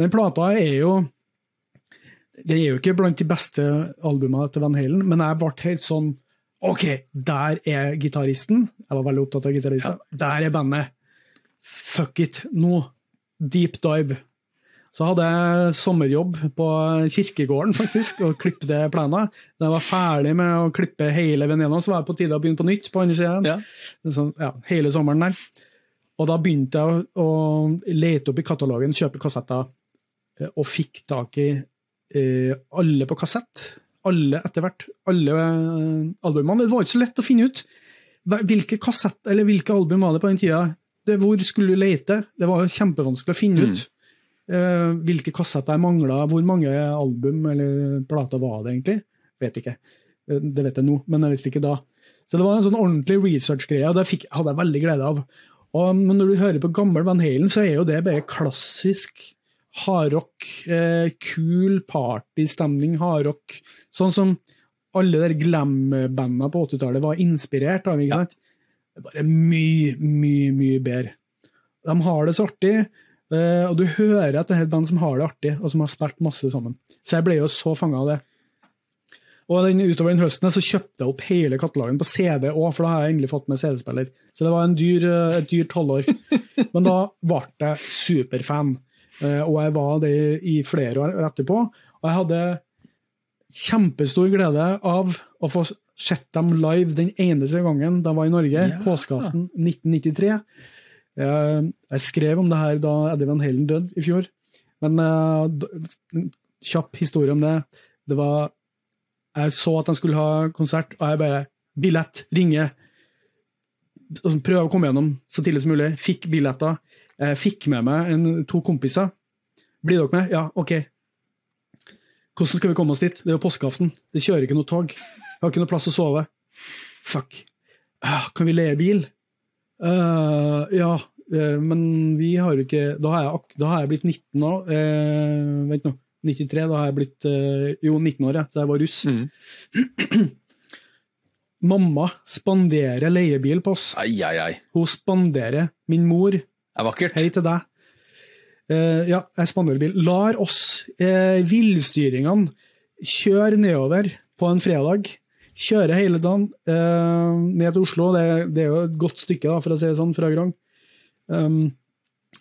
Den plata er jo det er jo ikke blant de beste albumene til Van Halen, men jeg ble helt sånn OK, der er gitaristen. Jeg var veldig opptatt av gitarister. Der er bandet. Fuck it. Nå. Deep dive. Så hadde jeg sommerjobb på kirkegården, faktisk, og klippte plener. Da jeg var ferdig med å klippe hele veien så var jeg på tide å begynne på nytt på andre siden. Ja. Sånn, ja, hele sommeren der. Og da begynte jeg å, å lete opp i katalogen, kjøpe kassetter, eh, og fikk tak i alle på kassett. Alle etter hvert. Alle eh, albumene. Det var ikke så lett å finne ut hvilke kassett, eller hvilke album var det på den tida. Det, hvor skulle du lete? Det var kjempevanskelig å finne ut. eh, hvilke kassetter jeg mangla, hvor mange album eller plater var det egentlig? Vet ikke. Eh, Det vet jeg nå, men jeg visste ikke da. Så det var en sånn ordentlig research-greie, og det fikk, hadde jeg veldig glede av. Og, men når du hører på gammel Van Halen, så er jo det bare klassisk hardrock. Eh, kul partystemning, hardrock. Sånn som alle der glam-bandene på 80-tallet var inspirert av. ikke sant? Det er bare mye, mye, mye bedre. De har det så artig, eh, og du hører at det er et band som har det artig, og som har spilt masse sammen. Så jeg ble jo så fanga av det. Og den, utover den høsten så kjøpte jeg opp hele katalogen på CD òg, for da har jeg endelig fått med CD-spiller. Så det var en dyr, eh, et dyrt tolvår. Men da ble jeg superfan, og jeg var det i flere år etterpå. Og jeg hadde kjempestor glede av å få sett dem live den eneste gangen de var i Norge, Ja. påskeaften 1993. Jeg, jeg skrev om det her da Eddie Van Halen døde i fjor, men eh, en kjapp historie om det. Det var Jeg så at de skulle ha konsert, og jeg bare Billett, ringe. Prøve å komme gjennom så tidlig som mulig. Fikk billetter. Jeg fikk med meg en, to kompiser. Blir dere med? Ja, OK. Hvordan skal vi komme oss dit? Det er jo påskeaften. Det kjører ikke noe tog. Jeg har ikke noe plass å sove. Fuck. Ah, kan vi leie bil? Uh, ja, eh, men vi har jo ikke Da har jeg, da har jeg blitt 19 år. Uh, vent nå. 93, da har jeg blitt uh, Jo, 19 år, ja. Så jeg var russ. Mm. Mamma spanderer leiebil på oss. Ai, ai, ai. Hun spanderer. Min mor, Er vakkert. hei til deg. Uh, ja, jeg spanner bil. Lar oss uh, villstyringene kjøre nedover på en fredag. Kjøre hele dagen uh, ned til Oslo. Det, det, er jo et godt stykke, da, for å si det sånn, fra Grong. Um,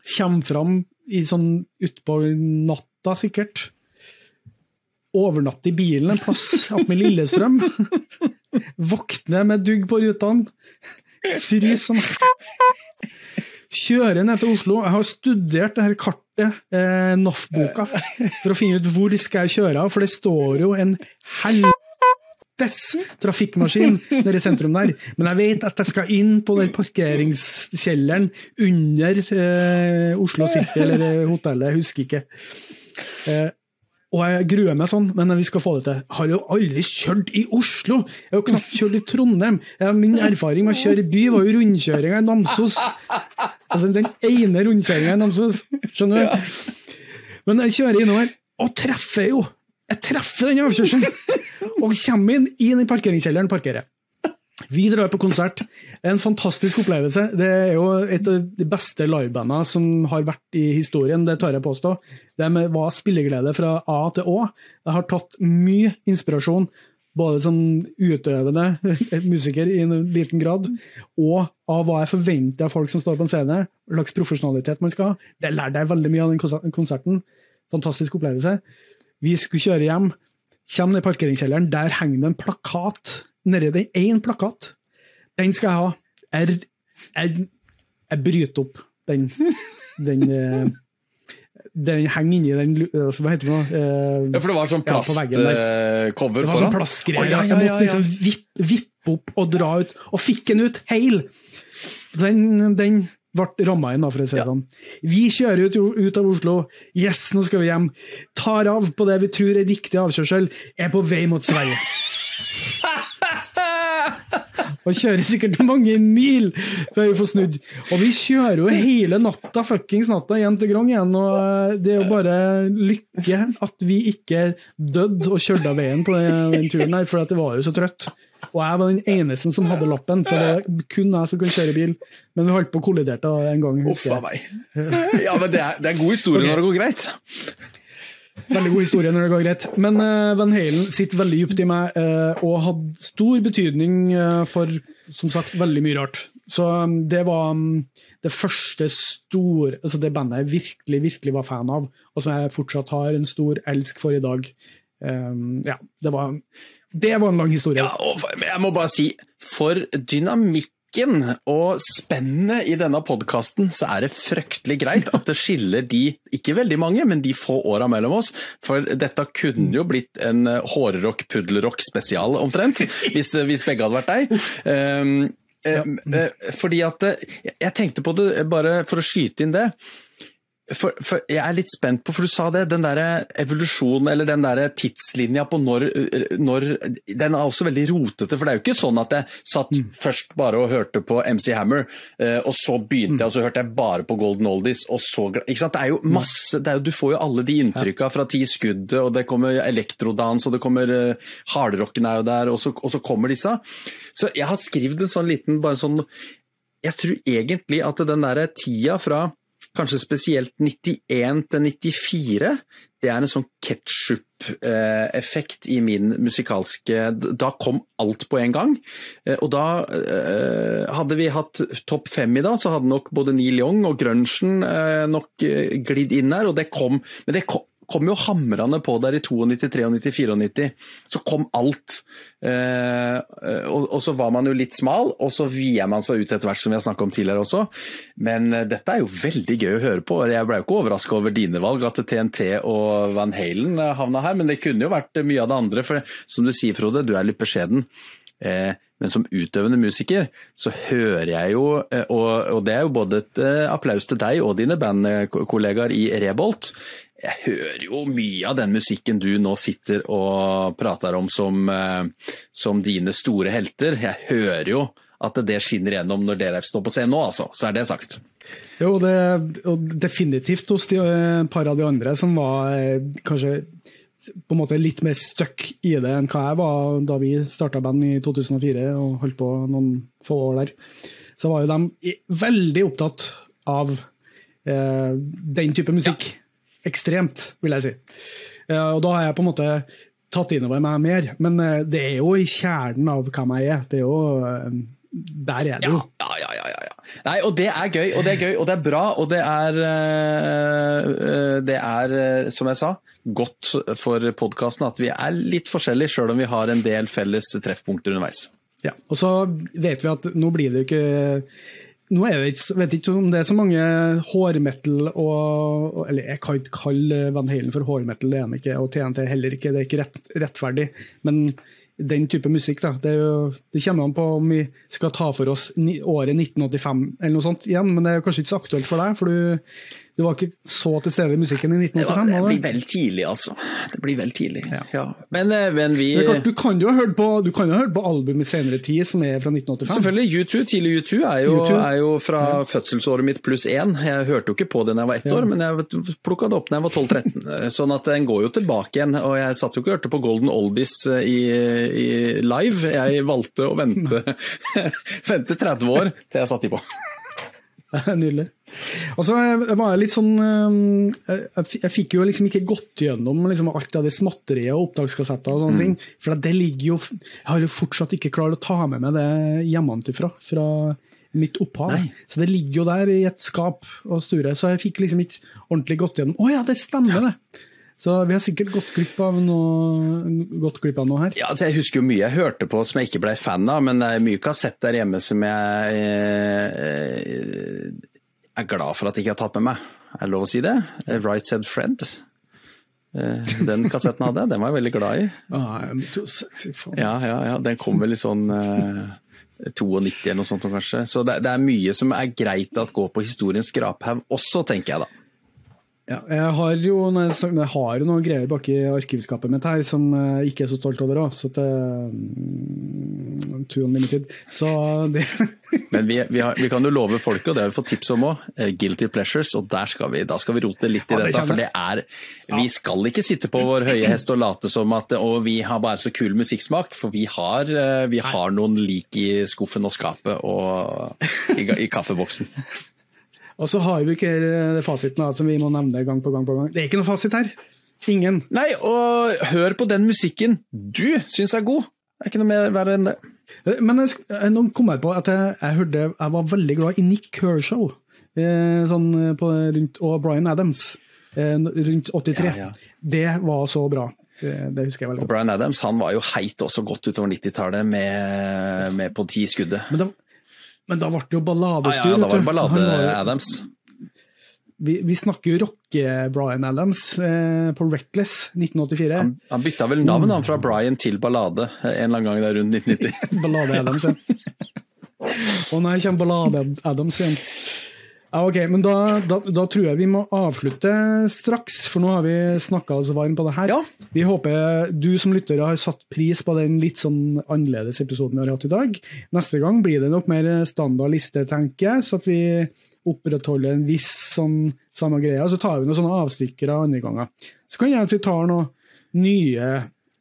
Kjem fram i sånn utpå natta, sikkert. Overnatte i bilen en plass oppe med Lillestrøm. Våkne med dugg på rutene. Frys som Kjører ned til Oslo. Jeg har studert det her kartet, eh, NAF-boka, for å finne ut hvor skal jeg kjøre for det står jo en helvetes trafikkmaskin nede i sentrum der. Men jeg vet at jeg skal inn på den parkeringskjelleren under eh, Oslo City eller eh, hotellet, jeg husker ikke. Eh, og jeg gruer meg sånn, men vi skal få det til. Jeg har jo aldri kjørt i Oslo! Jeg har jo knapt kjørt i Trondheim. Min erfaring med å kjøre i by var jo rundkjøringa i Namsos. Altså den ene rundkjøringa i Namsos, skjønner du? Men jeg kjører innover, og treffer jo! Jeg treffer den avkjørselen! Og kommer inn i den parkeringskjelleren, parkerer. Vi drar på konsert. En fantastisk opplevelse. Det er jo et av de beste livebandene som har vært i historien, det tar jeg påstå. Det var spilleglede fra A til Å. Jeg har tatt mye inspirasjon, både som utøvende musiker i en liten grad, og av hva jeg forventer av folk som står på en scene, hva slags profesjonalitet man skal ha. Det lærte jeg veldig mye av den konserten. Fantastisk opplevelse. Vi skulle kjøre hjem, Kjem ned i parkeringskjelleren, der henger det en plakat nedi den én plakat. Den skal jeg ha. Jeg, jeg, jeg bryter opp den. Den, eh, den henger inni den altså, Hva heter det nå? Eh, ja, for det var sånn plastcover ja, foran? Det var sånn plastgreier. Ja, ja, jeg måtte liksom vippe, vippe opp og dra ut, og fikk den ut heil! Den, den ble ramma inn, da, for å si det sånn. Vi kjører ut, ut, av Oslo. Yes, nå skal vi hjem. Tar av på det vi tror er riktig avkjørsel. Er på vei mot Sverige. og kjører sikkert mange mil før vi får snudd. Og vi kjører jo hele natta, fuckings natta, hjem til Grong igjen. Og det er jo bare lykke at vi ikke døde og kjørte av veien på den, den turen her, for det var jo så trøtt. Og jeg var den eneste som hadde lappen, så det er kun jeg som kan kjøre bil. Men vi holdt på å kollidere en gang. Uffa meg. Ja, men det er, det er en god historie okay. når det går greit. Veldig god historie når det går greit. Men uh, Van Halen sitter veldig dypt i meg, uh, og hadde stor betydning uh, for som sagt, veldig mye rart. Så um, det var um, det første store altså Det bandet jeg virkelig virkelig var fan av, og som jeg fortsatt har en stor elsk for i dag. Um, ja, det var det var en lang historie. Ja, jeg må bare si, for dynamikken og spennet i denne podkasten, så er det fryktelig greit at det skiller de, ikke veldig mange, men de få åra mellom oss. For dette kunne jo blitt en hårrock-puddelrock-spesial, omtrent, hvis, hvis, begge hadde vært deg. Um, uh, fordi at Jeg tenkte på det, bare for å skyte inn det. For, for, jeg er litt spent på, for du sa det, den der evolusjonen eller den der tidslinja på når, når, Den er også veldig rotete. For det er jo ikke sånn at jeg satt mm. først bare og hørte på MC Hammer, eh, og så begynte jeg, og så hørte jeg bare på Golden Oldies, og så ikke sant? Det er jo masse er jo, Du får jo alle de inntrykka fra Ti skuddet, og det kommer elektrodans, og det kommer uh, Hardrocken er jo der, og så, og så kommer disse. Så jeg har skrevet en sånn liten bare sånn Jeg tror egentlig at den der tida fra kanskje spesielt 91 til 94, det er en sånn ketsjup-effekt i min musikalske Da kom alt på en gang. Eh, og da eh, hadde vi hatt topp fem i dag, så hadde nok både Neil Young og grunchen eh, nok glidd inn her. og det kom, Men det kom, kom jo hamrende på der i 92, 93, 94. Så kom alt. Eh, og, og, så var man jo litt smal, og så vier man seg ut etter hvert, som vi har snakket om tidligere også. Men eh, dette er jo veldig gøy å høre på. Jeg ble jo ikke overraska over dine valg, at TNT og Van Halen eh, havna her. Men det kunne jo vært mye av det andre. For som du sier, Frode, du er litt beskjeden. Eh, men som utøvende musiker så hører jeg jo, eh, og det er jo både et applaus til deg og dine bandkollegaer i Rebolt, jeg hører jo mye av den musikken du nå sitter og prater om som, eh, som dine store helter. Jeg hører jo at det skinner gjennom når dere står på scenen nå, altså. Så er det sagt. Jo, det, og definitivt hos de, eh, par av de andre som var eh, kanskje på en måte litt mer stuck i det enn hva jeg var da vi starta band i 2004 og holdt på noen få år der. Så var jo de veldig opptatt av eh, den type musikk. Ekstremt, vil jeg si. Eh, og da har jeg på en måte tatt innover meg mer. Men eh, det er jo i kjernen av hvem jeg er. Det er jo eh, Der er det jo. Ja, ja, ja, ja, ja. Nei, og det er gøy, og det er gøy, og det er bra, og det er øh, Det er, som jeg sa, godt for podkasten at vi er litt forskjellige, sjøl om vi har en del felles treffpunkter underveis. Ja, og så vet vi at nå blir det jo ikke nå er det ikke, vet ikke om det er så mange hårmetal og Eller jeg kan ikke kalle Van Halen for hårmetal, det er han ikke, og TNT heller ikke. Det er ikke rett, rettferdig. Men den type musikk, da, det, jo, det, kommer an på om vi skal ta for oss året 1985 eller noe sånt igjen, men det er kanskje ikke så aktuelt for deg, for du, du var ikke så til stede i musikken i 1985? Det, blir vel tidlig, altså. Det blir vel tidlig. Ja. Ja. Men, eh, men, vi klart, Du kan jo ha hørt på, du kan jo ha hørt på album i senere tid som er fra 1985? Selvfølgelig. U2, tidlig U2 er jo, U2. Er jo fra ja. fødselsåret mitt pluss én. Jeg hørte jo ikke på det da jeg var ett år, men jeg plukka det opp da jeg var 12-13. sånn at den går jo tilbake igjen. Og jeg satt jo ikke og hørte på Golden Oldies eh, i, i live. Jeg valgte å vente, vente 30 år til jeg satte de på. Nydelig. Og så var jeg litt sånn eh, Jeg fikk jo liksom ikke gått gjennom liksom alt av det småtteriet og opptakskassetter og sånne mm. ting. For det ligger jo Jeg har jo fortsatt ikke klart å ta med meg det hjemmefra. Fra mitt opphav. Nei. Så det ligger jo der i et skap og sture. Så jeg fikk liksom ikke ordentlig gått gjennom. Å ja, det stemmer, ja. det! Så vi har sikkert gått glipp av noe, gått glipp av noe her. Ja, altså jeg husker jo mye jeg hørte på som jeg ikke ble fan av, men det er mye kassett der hjemme som jeg eh, er glad for at jeg ikke har tatt med meg. Er det lov å si det? Right Said Fred. Eh, den kassetten hadde jeg, den var jeg veldig glad i. Ah, ja, ja, ja. Den kom vel i sånn eh, 92 eller noe sånt kanskje. Så det, det, er mye som er greit at går på historiens skraphaug også, tenker jeg da. Ja, jeg har jo jeg har noen greier bak i arkivskapet mitt her som jeg ikke er så stolt over òg. Så det um, Too unlimited. Så det Men vi, vi, har, vi, kan jo love folket, og det har vi fått tips om òg, eh, Guilty Pleasures. Og skal vi, da skal vi rote litt i ja, dette. For det er Vi skal ikke sitte på vår høye hest og late som at og vi har bare så kul musikksmak, for vi har, eh, vi har noen lik i skuffen og skapet og i, i kaffeboksen. Og så har vi ikke fasiten da, som vi må nevne gang på gang på gang. Det er ikke noe fasit her. Ingen. Nei, og hør på den musikken du syns er god. Det er ikke noe mer verre enn det. Eh, men jeg, nå kom jeg på at jeg, jeg, hørte, jeg var veldig glad i Nick Kershaw eh, sånn på, rundt, og Bryan Adams eh, rundt 83. Ja, ja. Det var så bra. Det, det, husker jeg veldig godt. Og Bryan Adams han var jo heit også godt utover 90-tallet med, med på ti skuddet. Men det, men da ble det jo balladestyr. Ah, ja, da var det ballade Adams. Vi, vi, snakker jo rocke-Bryan Adams eh, på Reckless 1984. Han, han bytta vel navn han, fra Bryan til Ballade en eller annen gang der rundt 1990. ballade Adams, ja. Og nei, kommer Ballade Adams igjen. Ja, ok, men da, da, da, tror jeg vi må avslutte straks, for nå har vi snakka oss varm på det her. Ja. Vi håper du som lytter har satt pris på den litt sånn annerledes episoden vi har hatt i dag. Neste gang blir det nok mer standard liste, tenker jeg, så at vi opprettholder en viss sånn samme greia. Så tar vi noen sånne avstikkere andre ganger. Så kan jeg at vi tar noen nye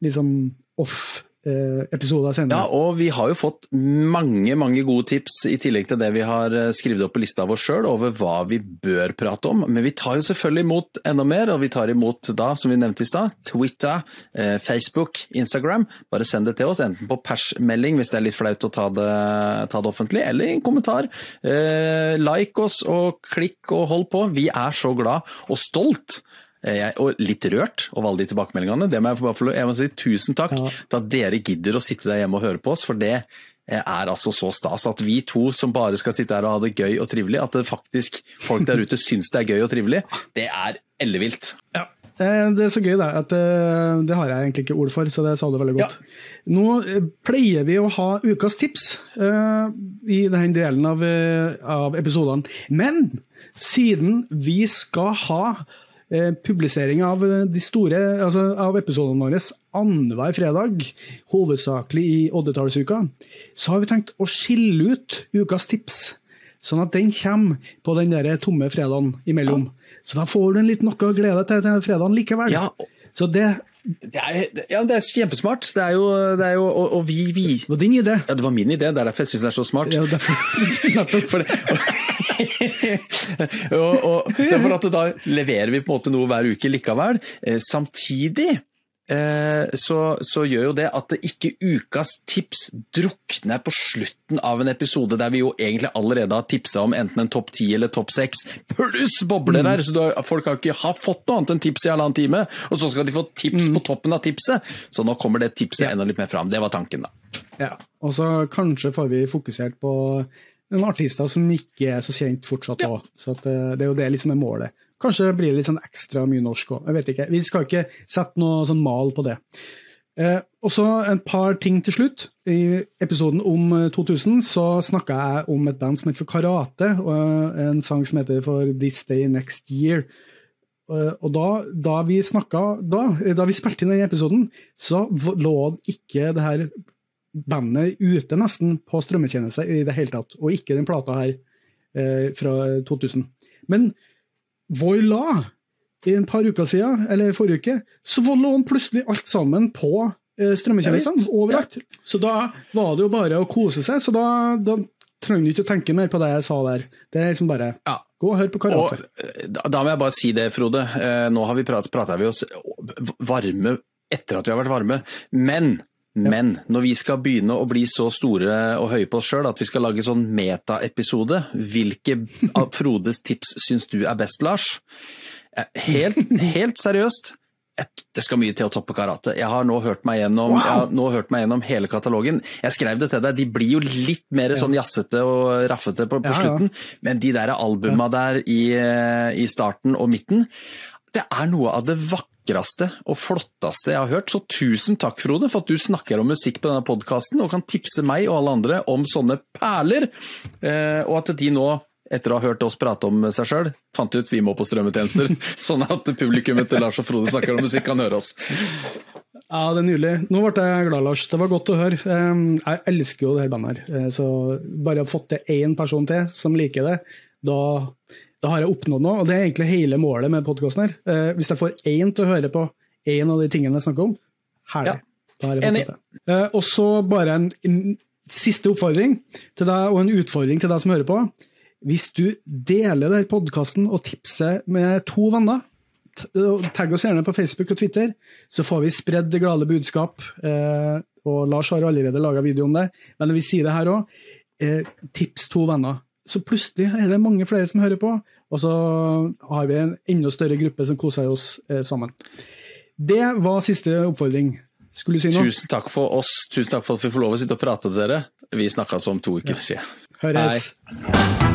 liksom off Eh, av sendingen. Ja, og vi har jo fått mange mange gode tips, i tillegg til det vi har eh, skrevet opp på lista vår sjøl, over hva vi bør prate om. Men vi tar jo selvfølgelig imot enda mer, og vi tar imot da, som vi nevnte i stad, Twitter, eh, Facebook, Instagram. Bare send det til oss, enten på persmelding hvis det er litt flaut å ta det, ta det offentlig, eller en kommentar. like oss og klikk og hold på. Vi er så glad og stolt jeg, og litt rørt over alle de tilbakemeldingene. Det må jeg, bare jeg må si tusen takk ja. for at dere gidder å sitte der hjemme og høre på oss. For det eh, er altså så stas at vi to som bare skal sitte her og ha det gøy og trivelig, at det faktisk folk der ute syns det er gøy og trivelig, det er ellevilt. Ja. Eh, det er så gøy, det. At det har jeg egentlig ikke ord for, så det sa du veldig godt. Ja. Nå pleier vi å ha ukas tips uh, i denne delen av, av episodene. Men siden vi skal ha Eh, publisering av eh, de store altså av episodene våre annenhver fredag, hovedsakelig i oddetallsuka, så har vi tenkt å skille ut ukas tips. Sånn at den kommer på den der tomme fredagen imellom. Så da får du en litt noe å glede deg til fredagen likevel. Ja. Så det Det er, ja, det er kjempesmart. Det er jo, det er jo og, og, vi, vi Det var din idé. Ja, det var min idé. Det er derfor jeg syns det er så smart. Ja, derfor, nettopp. For det, og, og, det er at da leverer vi på en måte noe hver uke likevel. Eh, samtidig så, så, gjør jo det at det ikke ukas tips drukner på slutten av en episode der vi jo egentlig allerede har tipsa om enten en topp ti eller topp seks, pluss bobler der! Så har, folk har ikke har fått noe annet enn tips i halvannen time, og så skal de få tips mm. på toppen av tipset! Så nå kommer det tipset ja. enda litt mer fram. Det var tanken, da. Ja, og så kanskje får vi fokusert på noen artister som ikke er så kjent fortsatt òg. Ja. Så eh, det er jo det liksom er målet. Kanskje blir det litt sånn ekstra mye norsk òg. Jeg vet ikke. Vi skal ikke sette noe sånn mal på det. Eh, og så en par ting til slutt. I episoden om 2000 eh, så snakka jeg om et band som heter for Karate, og en sang som heter for This Day Next Year. Eh, og da, da vi snakka da, da vi spilte inn den episoden, så lå ikke det her bandet ute nesten på strømmetjeneste i det hele tatt, og ikke den plata her eh, fra 2000. Men voilà! I en par uker siden, eller forrige uke, så lå han plutselig alt sammen på eh, strømmetjenestene overalt. Ja. Så da var det jo bare å kose seg. Så da, da trenger du ikke å tenke mer på det jeg sa der. Det er liksom bare ja. gå og hør på karakter. Eh, da må jeg bare si det, Frode. Eh, nå har vi prat, prata vi oss varme etter at vi har vært varme. Men men når vi skal begynne å bli så store og høye på oss sjøl at vi skal lage sånn metaepisode, hvilke av Frodes tips syns du er best, Lars? Eh, helt, helt seriøst, det skal mye til å toppe karate. Jeg har nå hørt meg gjennom, wow. hørt meg gjennom hele katalogen. Jeg skrev det til deg, de blir jo litt mer sånn jazzete og raffete på, på ja, slutten, ja. men de der albuma der i, i starten og midten, det er noe av det vakreste og flotteste jeg har hørt. Så tusen takk, Frode, for at du snakker om musikk på denne podkasten og kan tipse meg og alle andre om sånne perler. Eh, og at de nå, etter å ha hørt oss prate om seg sjøl, fant ut vi må på strømmetjenester. sånn at publikummet til Lars og Frode snakker om musikk, kan høre oss. Ja, det er nydelig. Nå ble jeg glad, Lars. Det var godt å høre. Jeg elsker jo det her bandet her. Eh, så bare å ha fått til én person til som liker det, da da har jeg oppnådd noe. Og det er egentlig hele målet med podkasten her. Eh, hvis jeg får én til å høre på én av de tingene jeg snakker om, herlig. Ja. Da har jeg fått det. Eh, og så bare en, en, siste oppfordring til deg, og en utfordring til deg som hører på. Hvis du deler denne podkasten og tipser med to venner, tagg oss gjerne på Facebook og Twitter, så får vi spredd det glade budskap. Eh, og Lars har allerede laga video om det, men vi sier det her òg. Eh, tips to venner så plutselig er det mange flere som hører på, og så har vi en enda større gruppe som koser oss eh, sammen. Det var siste oppfordring. Skulle du si noe? Tusen takk for oss. Tusen takk for at vi får lov å sitte og prate til dere. Vi snakkes om to uker, sier jeg. Høres. Hei.